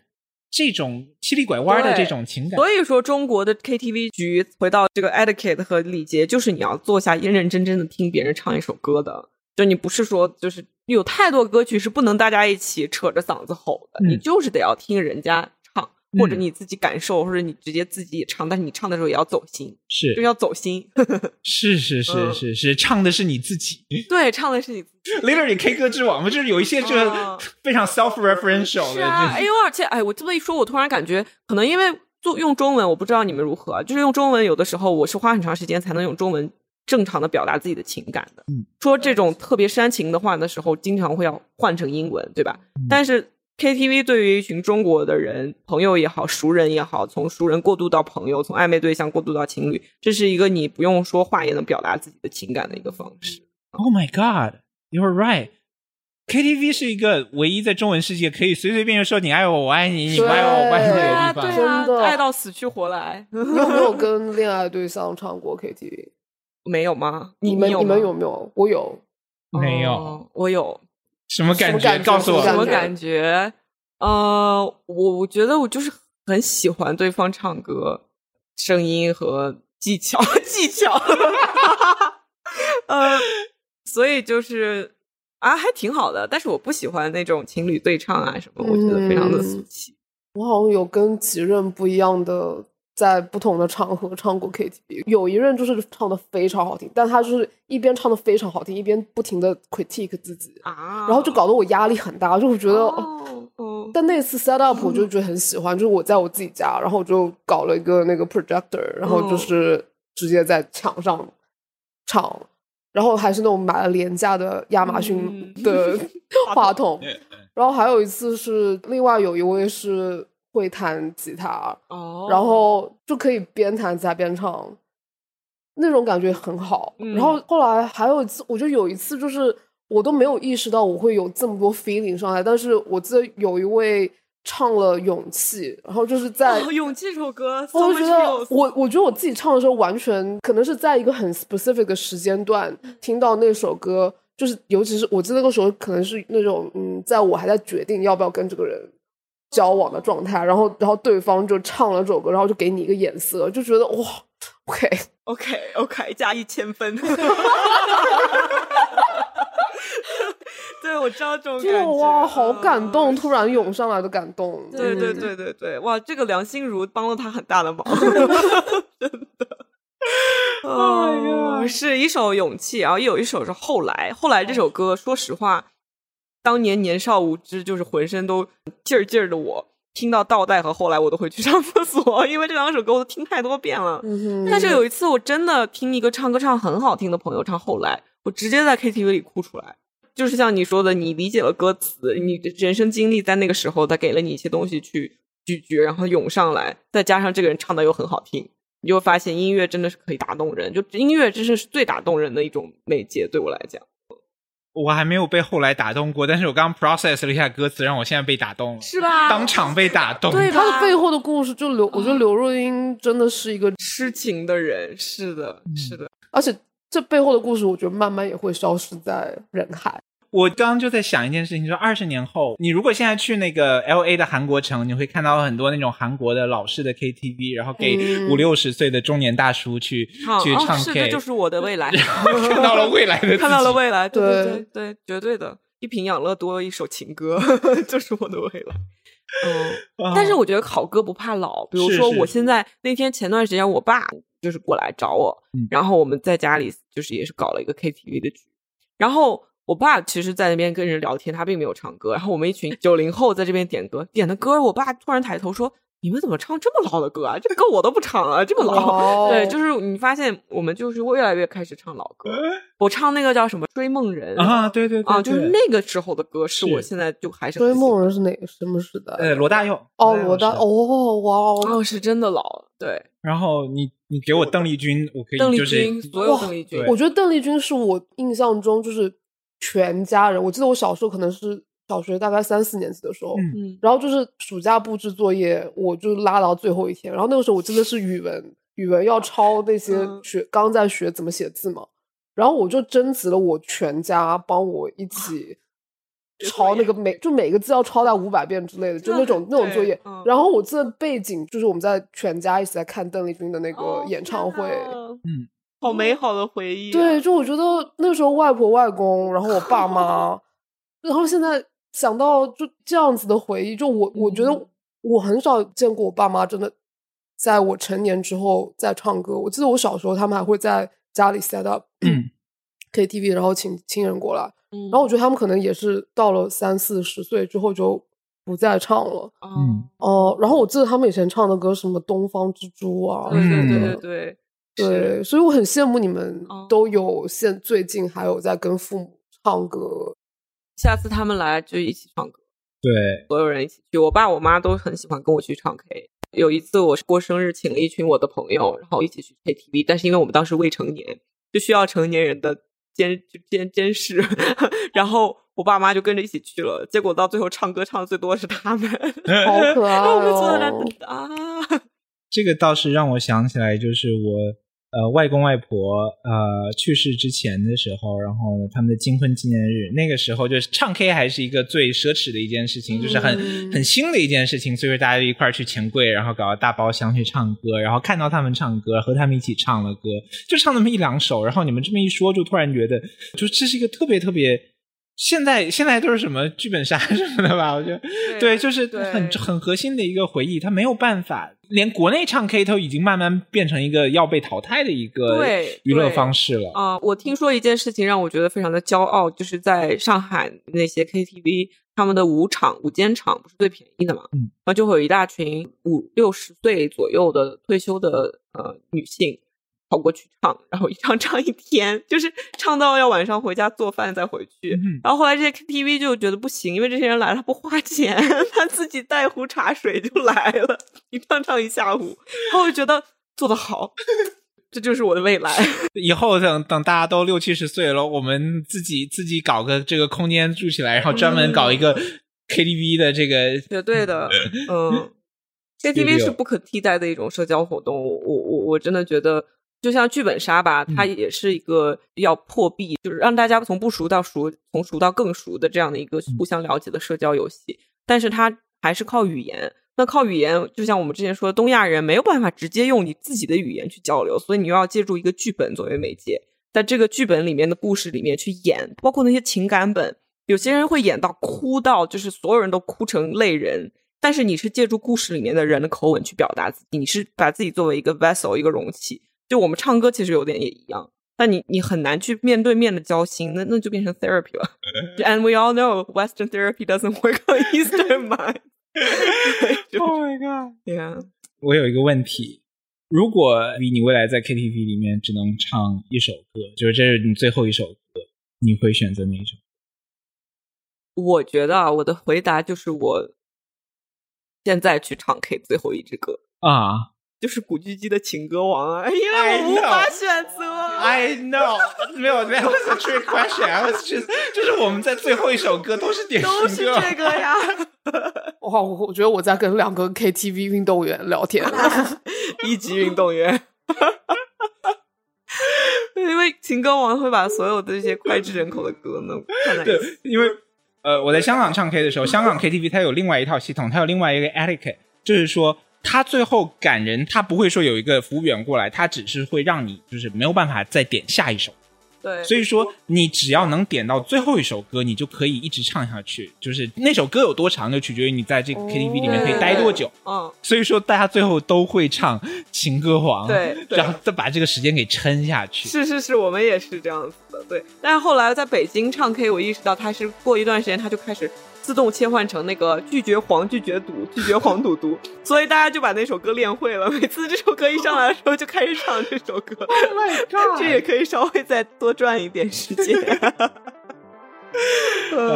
这种七里拐弯的这种情感。所以说，中国的 KTV 局回到这个 etiquette 和礼节，就是你要坐下认认真真的听别人唱一首歌的。就你不是说，就是有太多歌曲是不能大家一起扯着嗓子吼的，嗯你就是得要听人家唱，或者嗯你自己感受，或者你直接自己也唱，但是你唱的时候也要走心，是就要走心。是是是嗯是是，唱的是你自己。对，唱的是你自己。Literally K 歌之王嘛，就是有一些这个啊 非常 self-referential 的。是啊，这哎呦，而且哎，我这么一说，我突然感觉，可能因为做用中文，我不知道你们如何啊，就是用中文，有的时候我是花很长时间才能用中文正常的表达自己的情感的。嗯，说这种特别煽情的话的时候，经常会要换成英文，对吧？嗯但是 KTV 对于一群中国的人，朋友也好，熟人也好，从熟人过渡到朋友，从暧昧对象过渡到情侣，这是一个你不用说话也能表达自己的情感的一个方式。Oh my God, you're right. KTV 是一个唯一在中文世界可以随随便便说你爱我，我爱你，你不爱我，我不爱你对啊，的地方。对啊爱到死去活来。你有没有跟恋爱对象唱过 KTV？没有吗？你们你们有没有？我有。没有哦我有什么感觉告诉我什么觉什么感觉？呃，我我觉得我就是很喜欢对方唱歌声音和技巧，技巧，呃，所以就是啊，还挺好的。但是我不喜欢那种情侣对唱啊什么，我觉得非常的俗气。我好像有跟几任不一样的，在不同的场合唱过 KTV。有一任就是唱的非常好听，但他就是一边唱的非常好听，一边不停的 critique 自己，啊，然后就搞得我压力很大，就我觉得、哦，哦但那次 set up 我就觉得很喜欢，就是我在我自己家，然后我就搞了一个那个 projector，然后就是直接在墙上唱，然后还是那种买了廉价的亚马逊的 话筒，然后还有一次是另外有一位是会弹吉他，哦，然后就可以边弹吉他边唱，那种感觉很好。然后后来还有一次，我就有一次就是我都没有意识到我会有这么多 feeling 上来，但是我记得有一位唱了《勇气》，然后就是在《勇气》这首歌，我就觉得我我觉得我自己唱的时候，完全可能是在一个很 specific 的时间段听到那首歌，就是尤其是我记得那个时候可能是那种嗯，在我还在决定要不要跟这个人交往的状态，然后然后对方就唱了这首歌，然后就给你一个眼色，就觉得哇，OK OK OK 加一千分。对，我知道这种感觉。哇，好感动，突然涌上来的感动。对对对对对，哇，这个梁心如帮了他很大的忙，真的。哦，是一首勇气，然后也有一首是后来。后来这首歌，说实话，当年年少无知，就是浑身都劲儿劲儿的我，听到倒带和后来，我都会去 上厕所，因为这两首歌我都听太多遍了。但是有一次，我真的听一个唱歌唱很好听的朋友唱后来，我直接在 KTV 里哭出来。就是像你说的，你理解了歌词，你的人生经历在那个时候，他给了你一些东西去咀嚼，然后涌上来，再加上这个人唱的又很好听，你就发现音乐真的是可以打动人。就音乐真是最打动人的一种媒介，对我来讲。我还没有被后来打动过，但是我刚 process 了一下歌词，让我现在被打动了，是吧？当场被打动。对，他的背后的故事，就刘，我觉得刘若英真的是一个痴情的人，是的，是的。而且这背后的故事，我觉得慢慢也会消失在人海。我刚刚就在想一件事情，说二十年后，你如果现在去那个 L A 的韩国城，你会看到很多那种韩国的老式的 K T V，然后给五六十岁的中年大叔去去唱 K，这就是我的未来，看到了未来的，看到了未来，对对对，绝对的，一瓶养乐多，一首情歌，就是我的未来。嗯，但是我觉得好歌不怕老，比如说我现在那天前段时间，我爸就是过来找我，然后我们在家里就是也是搞了一个 K T V 的局，然后。我爸其实，在那边跟人聊天，他并没有唱歌。然后我们一群九零后在这边点歌，点的歌，我爸突然抬头说：“你们怎么唱这么老的歌啊？这歌我都不唱啊，这么老。”对，就是你发现我们就是越来越开始唱老歌。我唱那个叫什么《追梦人》啊，对对啊，就是那个时候的歌，是我现在就还是追梦人是哪个什么时代？呃，罗大佑。哦，罗大哦，哇哦，是真的老。对。然后你你给我邓丽君，我可以邓丽君，所有邓丽君。我觉得邓丽君是我印象中就是。全家人，我记得我小时候可能是小学大概三四年级的时候，嗯，然后就是暑假布置作业，我就拉到最后一天。然后那个时候我真的是语文，语文要抄那些学刚在学怎么写字嘛，然后我就征集了我全家帮我一起抄那个每就每个字要抄到五百遍之类的，就那种那种作业。然后我记得背景就是我们在全家一起在看邓丽君的那个演唱会，嗯。好美好的回忆。对，就我觉得那时候外婆外公，然后我爸妈，然后现在想到就这样子的回忆，就我我觉得我很少见过我爸妈真的在我成年之后在唱歌。我记得我小时候，他们还会在家里 set up KTV，然后请亲人过来。然后我觉得他们可能也是到了三四十岁之后就不再唱了。嗯哦，然后我记得他们以前唱的歌什么《东方之珠》啊，对对对对。对，所以我很羡慕你们都有现最近还有在跟父母唱歌，下次他们来就一起唱歌。对，所有人一起去，我爸我妈都很喜欢跟我去唱 K。有一次我是过生日，请了一群我的朋友，然后一起去 KTV，但是因为我们当时未成年，就需要成年人的监监监视，然后我爸妈就跟着一起去了。结果到最后唱歌唱的最多是他们，好可 爱哦！啊，这个倒是让我想起来，就是我。呃，外公外婆呃去世之前的时候，然后他们的金婚纪念日，那个时候就是唱 K 还是一个最奢侈的一件事情，就是很很新的一件事情，所以说大家就一块儿去钱柜，然后搞个大包厢去唱歌，然后看到他们唱歌，和他们一起唱了歌，就唱那么一两首，然后你们这么一说，就突然觉得，就这是一个特别特别现在现在都是什么剧本杀 什么的吧？我觉得对，就是很很核心的一个回忆，他没有办法，连国内唱 K 都已经慢慢变成一个要被淘汰的一个娱乐方式了啊！我听说一件事情让我觉得非常的骄傲，就是在上海那些 KTV，他们的舞场、舞间场不是最便宜的嘛？嗯，然后就会有一大群五六十岁左右的退休的呃女性。跑过去唱，然后一唱唱一天，就是唱到要晚上回家做饭再回去。然后后来这些 KTV 就觉得不行，因为这些人来了他不花钱，他自己带壶茶水就来了，一唱唱一下午。然后我就觉得做得好，这就是我的未来。以后等等大家都六七十岁了，我们自己自己搞个这个空间住起来，然后专门搞一个 KTV 的这个绝对的，嗯，KTV 是不可替代的一种社交活动。我我我真的觉得。就像剧本杀吧，它也是一个要破壁，就是让大家从不熟到熟，从熟到更熟的这样的一个互相了解的社交游戏。但是它还是靠语言，那靠语言，就像我们之前说的，东亚人没有办法直接用你自己的语言去交流，所以你又要借助一个剧本作为媒介，在这个剧本里面的故事里面去演，包括那些情感本，有些人会演到哭到，就是所有人都哭成泪人，但是你是借助故事里面的人的口吻去表达自己，你是把自己作为一个 vessel，一个容器。就我们唱歌其实有点也一样，但你你很难去面对面的交心，那那就变成 therapy 了。And we all know Western therapy doesn't work on Eastern mind. Oh my god! Yeah. 我有一个问题，如果你未来在 KTV 里面只能唱一首歌，就是这是你最后一首歌，你会选择哪一首？我觉得啊，我的回答就是我现在去唱 K 最后一支歌啊。就是古巨基的情歌王啊，因为我无法选择。I know，没有没有，was a trick question，I was just，就是我们在最后一首歌都是点都是这个呀。哇，我我觉得我在跟两个 KTV 运动员聊天，一级运动员。因为情歌王会把所有的这些脍炙人口的歌呢，对，因为呃，我在香港唱 K 的时候，香港 KTV 它有另外一套系统，它有另外一个 etiquette，就是说。他最后感人，他不会说有一个服务员过来，他只是会让你就是没有办法再点下一首。对，所以说你只要能点到最后一首歌，你就可以一直唱下去。就是那首歌有多长，就取决于你在这个 KTV 里面可以待多久。嗯，所以说大家最后都会唱《情歌王》，对，然后再把这个时间给撑下去。是是是，我们也是这样子的。对，但是后来在北京唱 K，我意识到他是过一段时间他就开始。自动切换成那个拒绝黄拒绝赌拒绝黄赌毒，所以大家就把那首歌练会了。每次这首歌一上来的时候，就开始唱这首歌。这也可以稍微再多赚一点时间。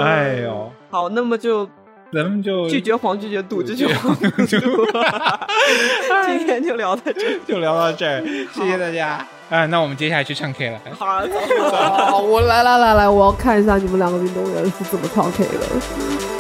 哎呦，好，那么就咱们就拒绝黄拒绝赌拒绝黄赌毒。今天就聊到这，就聊到这儿，谢谢大家。啊，那我们接下来去唱 K 了。好，好，我来来来来，我要看一下你们两个运动员是怎么唱 K 的。